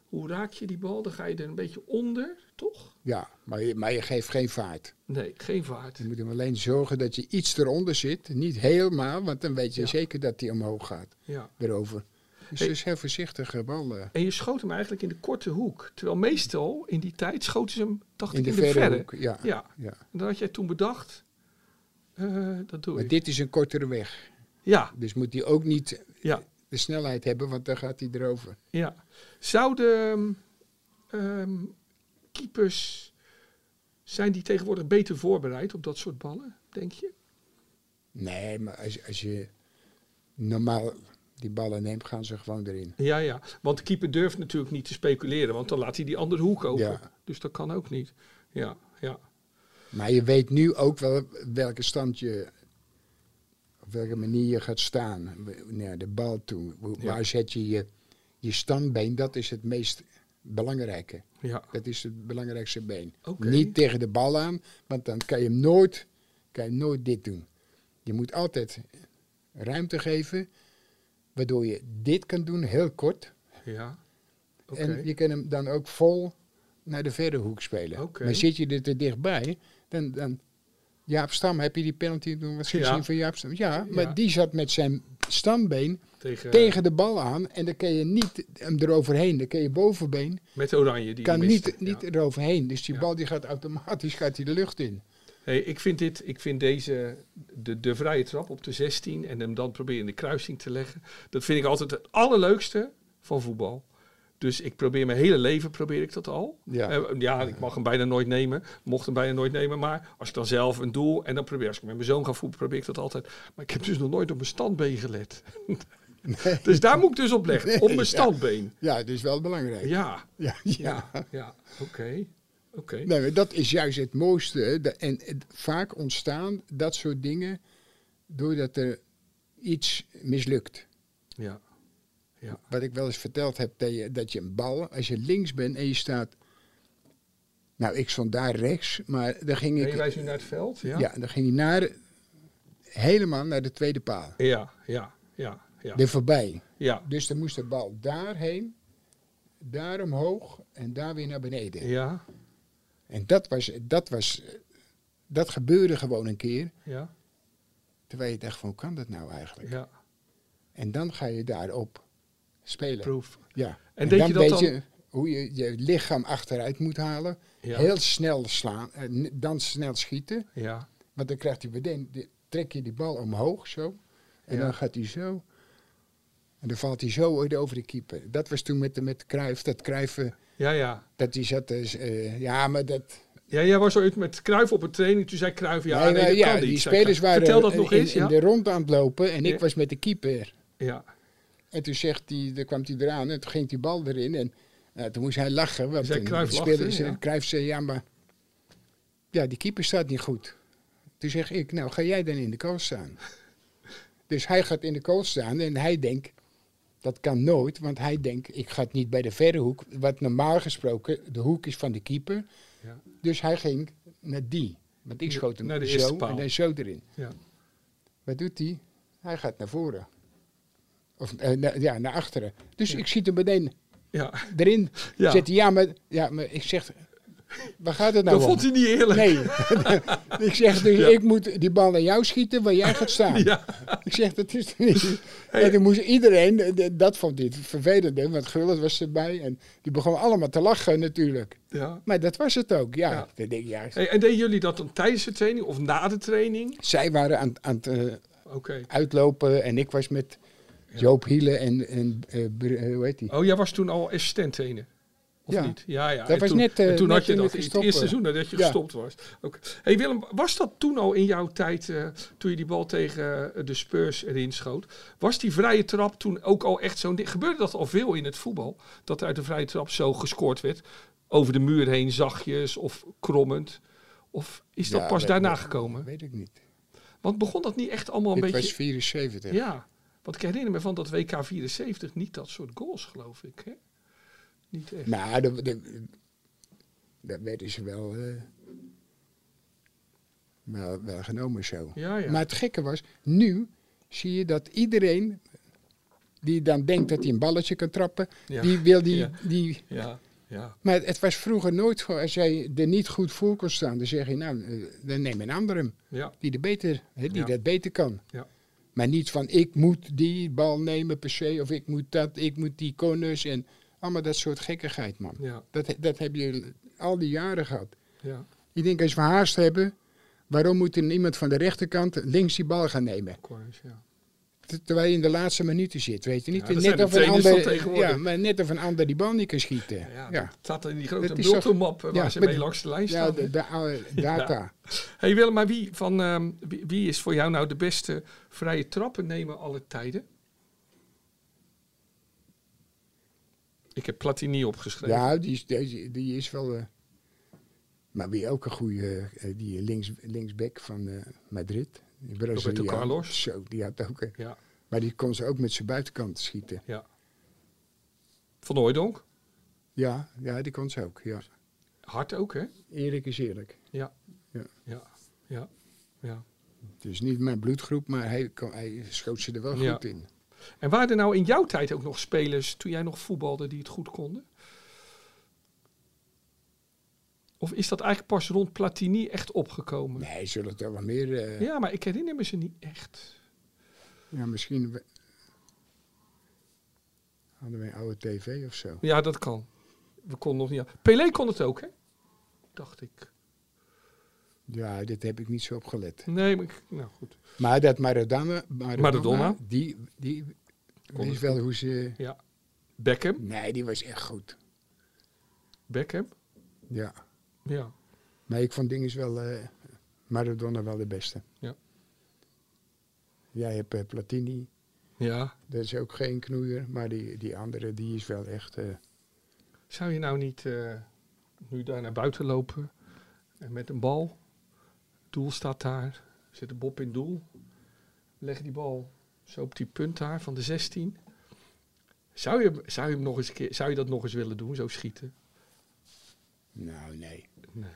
Hoe raak je die bal? Dan ga je er een beetje onder, toch? Ja, maar je, maar je geeft geen vaart. Nee, geen vaart. Je moet hem alleen zorgen dat je iets eronder zit. Niet helemaal, want dan weet je Ja. zeker dat hij omhoog gaat. Ja. Erover. Dus Hey. is heel voorzichtige bal. eh, En je schoot hem eigenlijk in de korte hoek. Terwijl meestal in die tijd schoten ze hem, dacht in ik, de in de verre hoek. Ja. Ja. Ja. En dan had jij toen bedacht, eh, dat doe Maar ik. dit is een kortere weg. Ja, Dus moet hij ook niet ja, de snelheid hebben, want dan gaat hij erover. ja. Zouden ehm, keepers, zijn die tegenwoordig beter voorbereid op dat soort ballen, denk je? Nee, maar als, als je normaal die ballen neemt, gaan ze gewoon erin. Ja, ja. Want de keeper durft natuurlijk niet te speculeren, want dan laat hij die andere hoek open. Ja. Dus dat kan ook niet. Ja, ja. Maar je weet nu ook wel welke stand je, op welke manier je gaat staan naar de bal toe. Hoe- Ja. Waar zet je, je je standbeen? Dat is het meest belangrijke. ja. Dat is het belangrijkste been. Niet tegen de bal aan, want dan kan je hem nooit, kan je nooit dit doen. Je moet altijd ruimte geven, waardoor je dit kan doen, heel kort. Ja. En je kan hem dan ook vol naar de verre hoek spelen. Maar zit je er te dichtbij, dan, dan... Jaap Stam, heb je die penalty toen was gezien Ja. van Jaap Stam? Ja, maar Ja. die zat met zijn stambeen Tegen, tegen de bal aan. En dan kan je niet hem eroverheen. Dan kan je bovenbeen Met Oranje. Die kan niet, eroverheen. Dus die bal die gaat automatisch gaat die de lucht in. Hey, ik vind dit, ik vind deze, de, de vrije trap op de 16 en hem dan proberen in de kruising te leggen. Dat vind ik altijd het allerleukste van voetbal. Dus ik probeer mijn hele leven, probeer ik dat al. Ja. Eh, ja, ik mag hem bijna nooit nemen. Mocht hem bijna nooit nemen. Maar als ik dan zelf een doel... En dan probeer als ik met mijn zoon ga voetballen, probeer ik dat altijd. Maar ik heb dus nog nooit op mijn standbeen gelet. dus daar moet ik dus op leggen. Op mijn standbeen. Ja, dat is wel belangrijk. Ja, ja. ja, ja. Oké. Oké. Nee, maar dat is juist het mooiste. En vaak ontstaan dat soort dingen doordat er iets mislukt. Ja. Ja. Wat ik wel eens verteld heb, dat je, dat je een bal, als je links bent en je staat... Nou, ik stond daar rechts, maar dan ging ik... je wijst nu naar het veld? Ja. ja. dan ging hij naar, helemaal naar de tweede paal. Ja, ja, ja. Ja. Er voorbij. Ja. Dus dan moest de bal daarheen, daar omhoog en daar weer naar beneden. Ja. En dat was, dat was, dat gebeurde gewoon een keer. Ja. Terwijl je dacht van, hoe kan dat nou eigenlijk? Ja. En dan ga je daarop spelen. Proof. Ja. En En, deed dan je dat weet dan- je hoe je je lichaam achteruit moet halen. Ja. Heel snel slaan. en dan snel schieten. Ja. Want dan krijgt hij meteen, trek je die bal omhoog zo. En Ja. dan gaat hij zo. En dan valt hij zo over de keeper. Dat was toen met, de- met Cruijff, dat Cruijff, eh, Ja, ja. dat hij zat, eh, ja, maar dat... Ja, jij was ooit met Kruif op een training. Toen zei Kruif, ja, Nee, ja, niet. die spelers waren Vertel dat nog in, eens, in de rond aan het lopen en ik was met de keeper. Ja. En toen zegt hij, dan kwam hij eraan en toen ging die bal erin. En nou, toen moest hij lachen. Want toen Cruijff de lachte, spelers- ja. Cruijff zei, ja, maar ja, die keeper staat niet goed. Toen zeg ik, nou ga jij dan in de kool staan. dus hij gaat in de kool staan en hij denkt, dat kan nooit. Want hij denkt, ik ga het niet bij de verre hoek. Wat normaal gesproken de hoek is van de keeper. Ja. Dus hij ging naar die. Want ik schoot hem naar de zo en dan zo erin. Ja. Wat doet hij? Hij gaat naar voren. Of eh, na- ja, naar achteren. Dus ik zie hem meteen Ja. erin. Ja. Hij, ja maar, ja, maar ik zeg, waar gaat het nou Dat om? vond hij niet eerlijk. Nee. ik zeg, dus Ja. ik moet die bal naar jou schieten waar jij gaat staan. Ja. Ik zeg, dat is niet. En toen moest iedereen, eh, dat vond hij het vervelende, want Gullit was erbij. En die begonnen allemaal te lachen natuurlijk. Ja. Maar dat was het ook, ja. Ja. Dan denk ik, ja. Hey, en deden jullie dat dan tijdens de training of na de training? Zij waren aan, aan het eh, uitlopen en ik was met Joop Hiele en, en Br- hoe heet die? Oh, jij was toen al assistent trainer? Of Ja. niet? Ja, ja. Dat En was toen, net, eh, en toen net had je dat ik in het eerste seizoen dat je Ja. gestopt was. Oké. Hey Willem, was dat toen al in jouw tijd, toen je die bal tegen de Spurs erin schoot, was die vrije trap toen ook al echt zo'n ding? Gebeurde dat al veel in het voetbal? Dat er uit de vrije trap zo gescoord werd? Over de muur heen, zachtjes of krommend? Of is dat Ja, pas daarna weet- gekomen? Weet ik niet. Want begon dat niet echt allemaal een Ik beetje... was 74. Ja, want ik herinner me van dat WK 74 niet dat soort goals, geloof ik. Hè? Niet echt. Nou, de, de, dat werden ze wel, eh, wel, wel genomen zo. Ja, ja. Maar het gekke was, nu zie je dat iedereen die dan denkt dat hij een balletje kan trappen, Ja. die wil die, die... Ja, ja. Maar het was vroeger nooit gewoon, als jij er niet goed voor kon staan, dan zeg je nou, eh, dan neem een andere Ja. die, er beter, die Ja. dat beter kan. Ja. Maar niet van ik moet die bal nemen per se, of ik moet dat, ik moet die corners en allemaal dat soort gekkigheid, man. Ja. Dat, dat heb je al die jaren gehad. Ja. Ik denk als we haast hebben, waarom moet er iemand van de rechterkant links die bal gaan nemen? Ja. Ter- Terwijl je in de laatste minuten zit, weet je niet? Ja, net, of een ander, ja, maar net of een ander die bal niet kan schieten. Ja, Ja, Dat staat in die grote toch- bultenmap waar ja, ze mee langs de lijn ja staan. de, de oude data. Hey Willem, maar wie, van, ehm, wie, wie is voor jou nou de beste vrije trappen nemen alle tijden? Ik heb Platini opgeschreven. Ja, die is, deze, die is wel... eh, maar wie ook een goede, eh, die links, linksback van eh, Madrid. Braziliaan. Carlos. Zo, die had ook... eh, Ja. Maar die kon ze ook met zijn buitenkant schieten. ja. Van Hooijdonk. Ja, ja, die kon ze ook, ja. Hard ook, hè? Eerlijk is eerlijk. Ja. Ja. Ja. Ja. ja. Het is niet mijn bloedgroep, maar hij, kon, hij schoot ze er wel Ja. goed in. En waren er nou in jouw tijd ook nog spelers, toen jij nog voetbalde, die het goed konden? Of is dat eigenlijk pas rond Platini echt opgekomen? Nee, zullen het wel meer... eh, ja. Ja, maar ik herinner me ze niet echt. misschien... we- Hadden wij een oude tv of zo. Ja, dat kan. We konden nog niet. aan- Pelé kon het ook, hè? Dacht ik. Ja, dit heb ik niet zo opgelet. Nee, maar ik, nou goed. Maar dat Maradona, Maradona, Maradona. die, die Kon wel hoe ze... Ja. Beckham? Nee, die was echt goed. Beckham? Ja. Ja. Nee, ik vond Dinges wel, eh, Maradona wel de beste. Ja. Jij hebt eh, Platini, Ja. dat is ook geen knoeier, maar die, die andere, die is wel echt... eh, Zou je nou niet nu daar naar buiten lopen en met een bal? Doel staat daar. Zit de Bob in doel. Leg die bal zo op die punt daar van de 16. Zou je, zou je, hem nog eens zou je dat nog eens willen doen, zo schieten? nou, nee. Nee.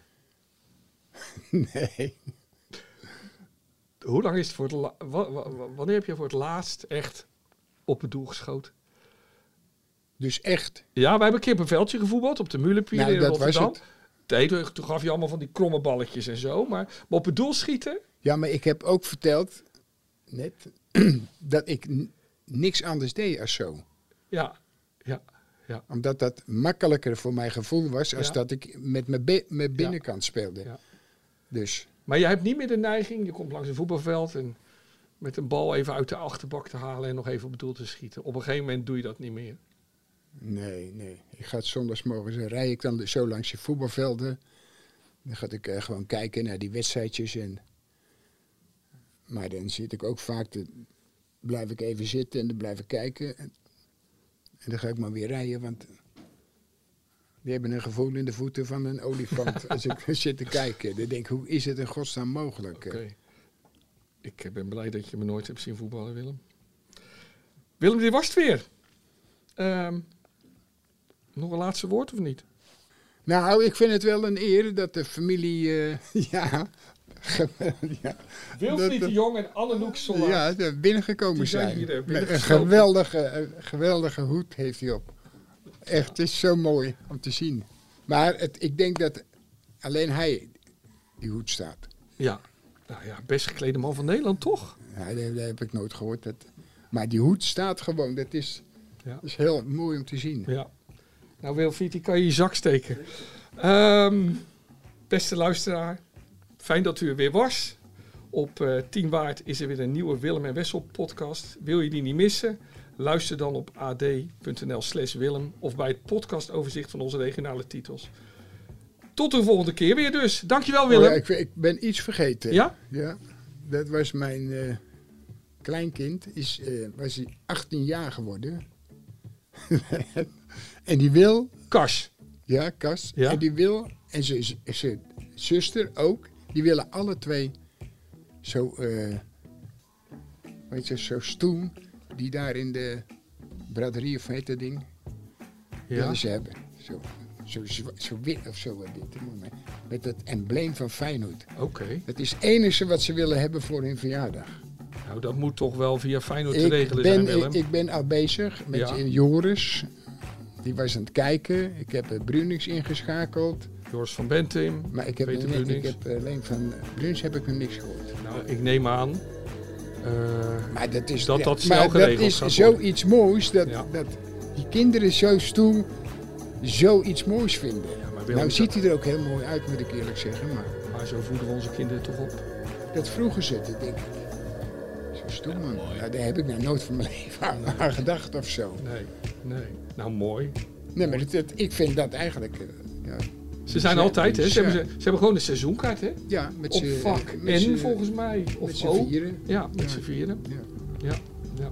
nee. Hoe lang is het voor het la- wa- wa- wa- wanneer heb je voor het laatst echt op het doel geschoten? Dus echt. Ja, wij hebben een keer op een veldje gevoetbald op de Mulenpier Nou, in dat was Rotterdam. het. Nee, toen toen gaf je allemaal van die kromme balletjes en zo. Maar, maar op het doel schieten? Ja, maar ik heb ook verteld, net, dat ik n- niks anders deed als zo. Ja, ja, ja. Omdat dat makkelijker voor mijn gevoel was als Ja. dat ik met mijn, bi- mijn binnenkant speelde. Ja. Dus Maar je hebt niet meer de neiging, je komt langs een voetbalveld en met een bal even uit de achterbak te halen en nog even op het doel te schieten. Op een gegeven moment doe je dat niet meer. nee, nee. Ik ga zondagsmorgens, dan rij ik dan zo langs je voetbalvelden. Dan ga ik eh, gewoon kijken naar die wedstrijdjes. En, maar dan zit ik ook vaak, te, blijf ik even zitten en dan blijf ik kijken. En, en dan ga ik maar weer rijden, want die hebben een gevoel in de voeten van een olifant. Als ik zit te kijken, dan denk ik, hoe is het in godsnaam mogelijk? Oké. Ik eh, ben blij dat je me nooit hebt zien voetballen, Willem. Willem, dit was het weer. Ehm, nog een laatste woord of niet? Nou, ik vind het wel een eer dat de familie, eh, ja, ja, Wilfried de Jong en Annenoek Solar. ja, binnengekomen zijn zijn. hier, eh, een geweldige, een geweldige hoed heeft hij op. Echt, het is zo mooi om te zien. Maar het, ik denk dat alleen hij die hoed staat. Ja. Nou ja, best geklede man van Nederland, toch? Ja, dat, dat heb ik nooit gehoord. Dat, maar die hoed staat gewoon. Dat is, Ja. dat is heel mooi om te zien. Ja. Nou, Wilfried, die kan je in je zak steken. Ehm, beste luisteraar, fijn dat u er weer was. Op eh 10 waard is er weer een nieuwe Willem en Wessel podcast. Wil je die niet missen? Luister dan op ad.nl slash Willem of bij het podcastoverzicht van onze regionale titels. Tot de volgende keer weer dus. Dankjewel Oh Willem. ja, ik, ik ben iets vergeten. Ja? Ja, dat was mijn eh, kleinkind. Is, eh, was hij 18 jaar geworden. en die wil... Kas. Ja, Kas. Ja? En die wil... En zijn zuster ook. Die willen alle twee zo... eh weet je, zo'n stoel. Die daar in de braderie, of heet dat ding? Ja. Willen ze hebben. Zo, zo, zo wit of zo. eh, Dit, met- het embleem van Feyenoord. Oké. Het is het enige wat ze willen hebben voor hun verjaardag. Nou, dat moet toch wel via Feyenoord te regelen ben, zijn, Willem. ik, ik ben al bezig met Ja. Joris. Die was aan het kijken. Ik heb eh, Brunings ingeschakeld. Joris van Bentim. Maar ik heb, Peter nee, ik heb alleen van Bruns heb ik nog niks gehoord. Nou, ik neem aan eh, Maar dat is, dat ja, dat snel maar geregeld dat is gaat zoiets moois. Dat, Ja. dat die kinderen zo stoel zoiets moois vinden. maar Willem, nou ziet hij er ook heel mooi uit, moet ik eerlijk zeggen. Maar Maar zo voeden we onze kinderen toch op. dat vroegen ze, dat denk ik. Zo stoel man. Nou, daar heb ik nou nooit van mijn leven aan, aan gedacht of zo. Nee, nee. Nou, mooi. Nee, maar het, het- ik vind dat eigenlijk... eh, ja, Ze zijn Ja, altijd, hè? Ze ja. hebben, ze, ze hebben gewoon een seizoenkaart, hè? Ja, met Op z'n- vak met N z'n- volgens mij. Of met z'n vieren. Ja, met Ja. z'n vieren. Ja. Ja, ja.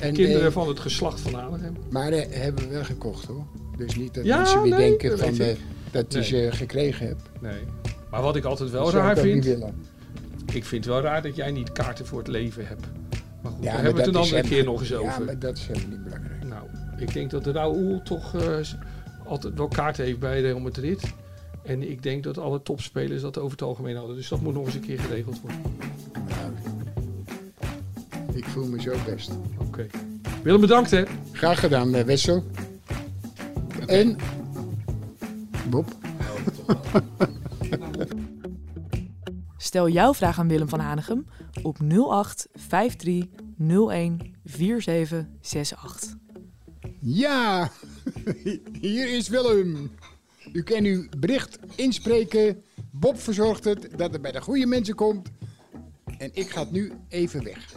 En, Kinderen eh, van het geslacht van Adem. Maar eh, hebben we wel gekocht hoor. Dus niet dat Ja, mensen weer nee, denken dat van, eh, dat je Nee. ze gekregen hebt. Nee. Maar wat ik altijd wel Dat zou raar ik vind... willen. Ik vind het wel raar dat jij niet kaarten voor het leven hebt. Maar goed, Ja, daar hebben we het een dat andere keer nog eens Ja, over. maar dat is helemaal niet belangrijk. Nou, ik denk dat de Raoul toch eh, altijd wel kaarten heeft bij Real Madrid. En ik denk dat alle topspelers dat over het algemeen hadden. Dus dat moet nog eens een keer geregeld worden. Nou, ik voel me zo best. Oké. Willem, bedankt hè. Graag gedaan, eh, Wessel. En Bob. Stel jouw vraag aan Willem van Hanegem op 08 53 01 4768. Ja, hier is Willem. U kan uw bericht inspreken. Bob verzorgt het dat het bij de goede mensen komt. En ik ga het nu even weg.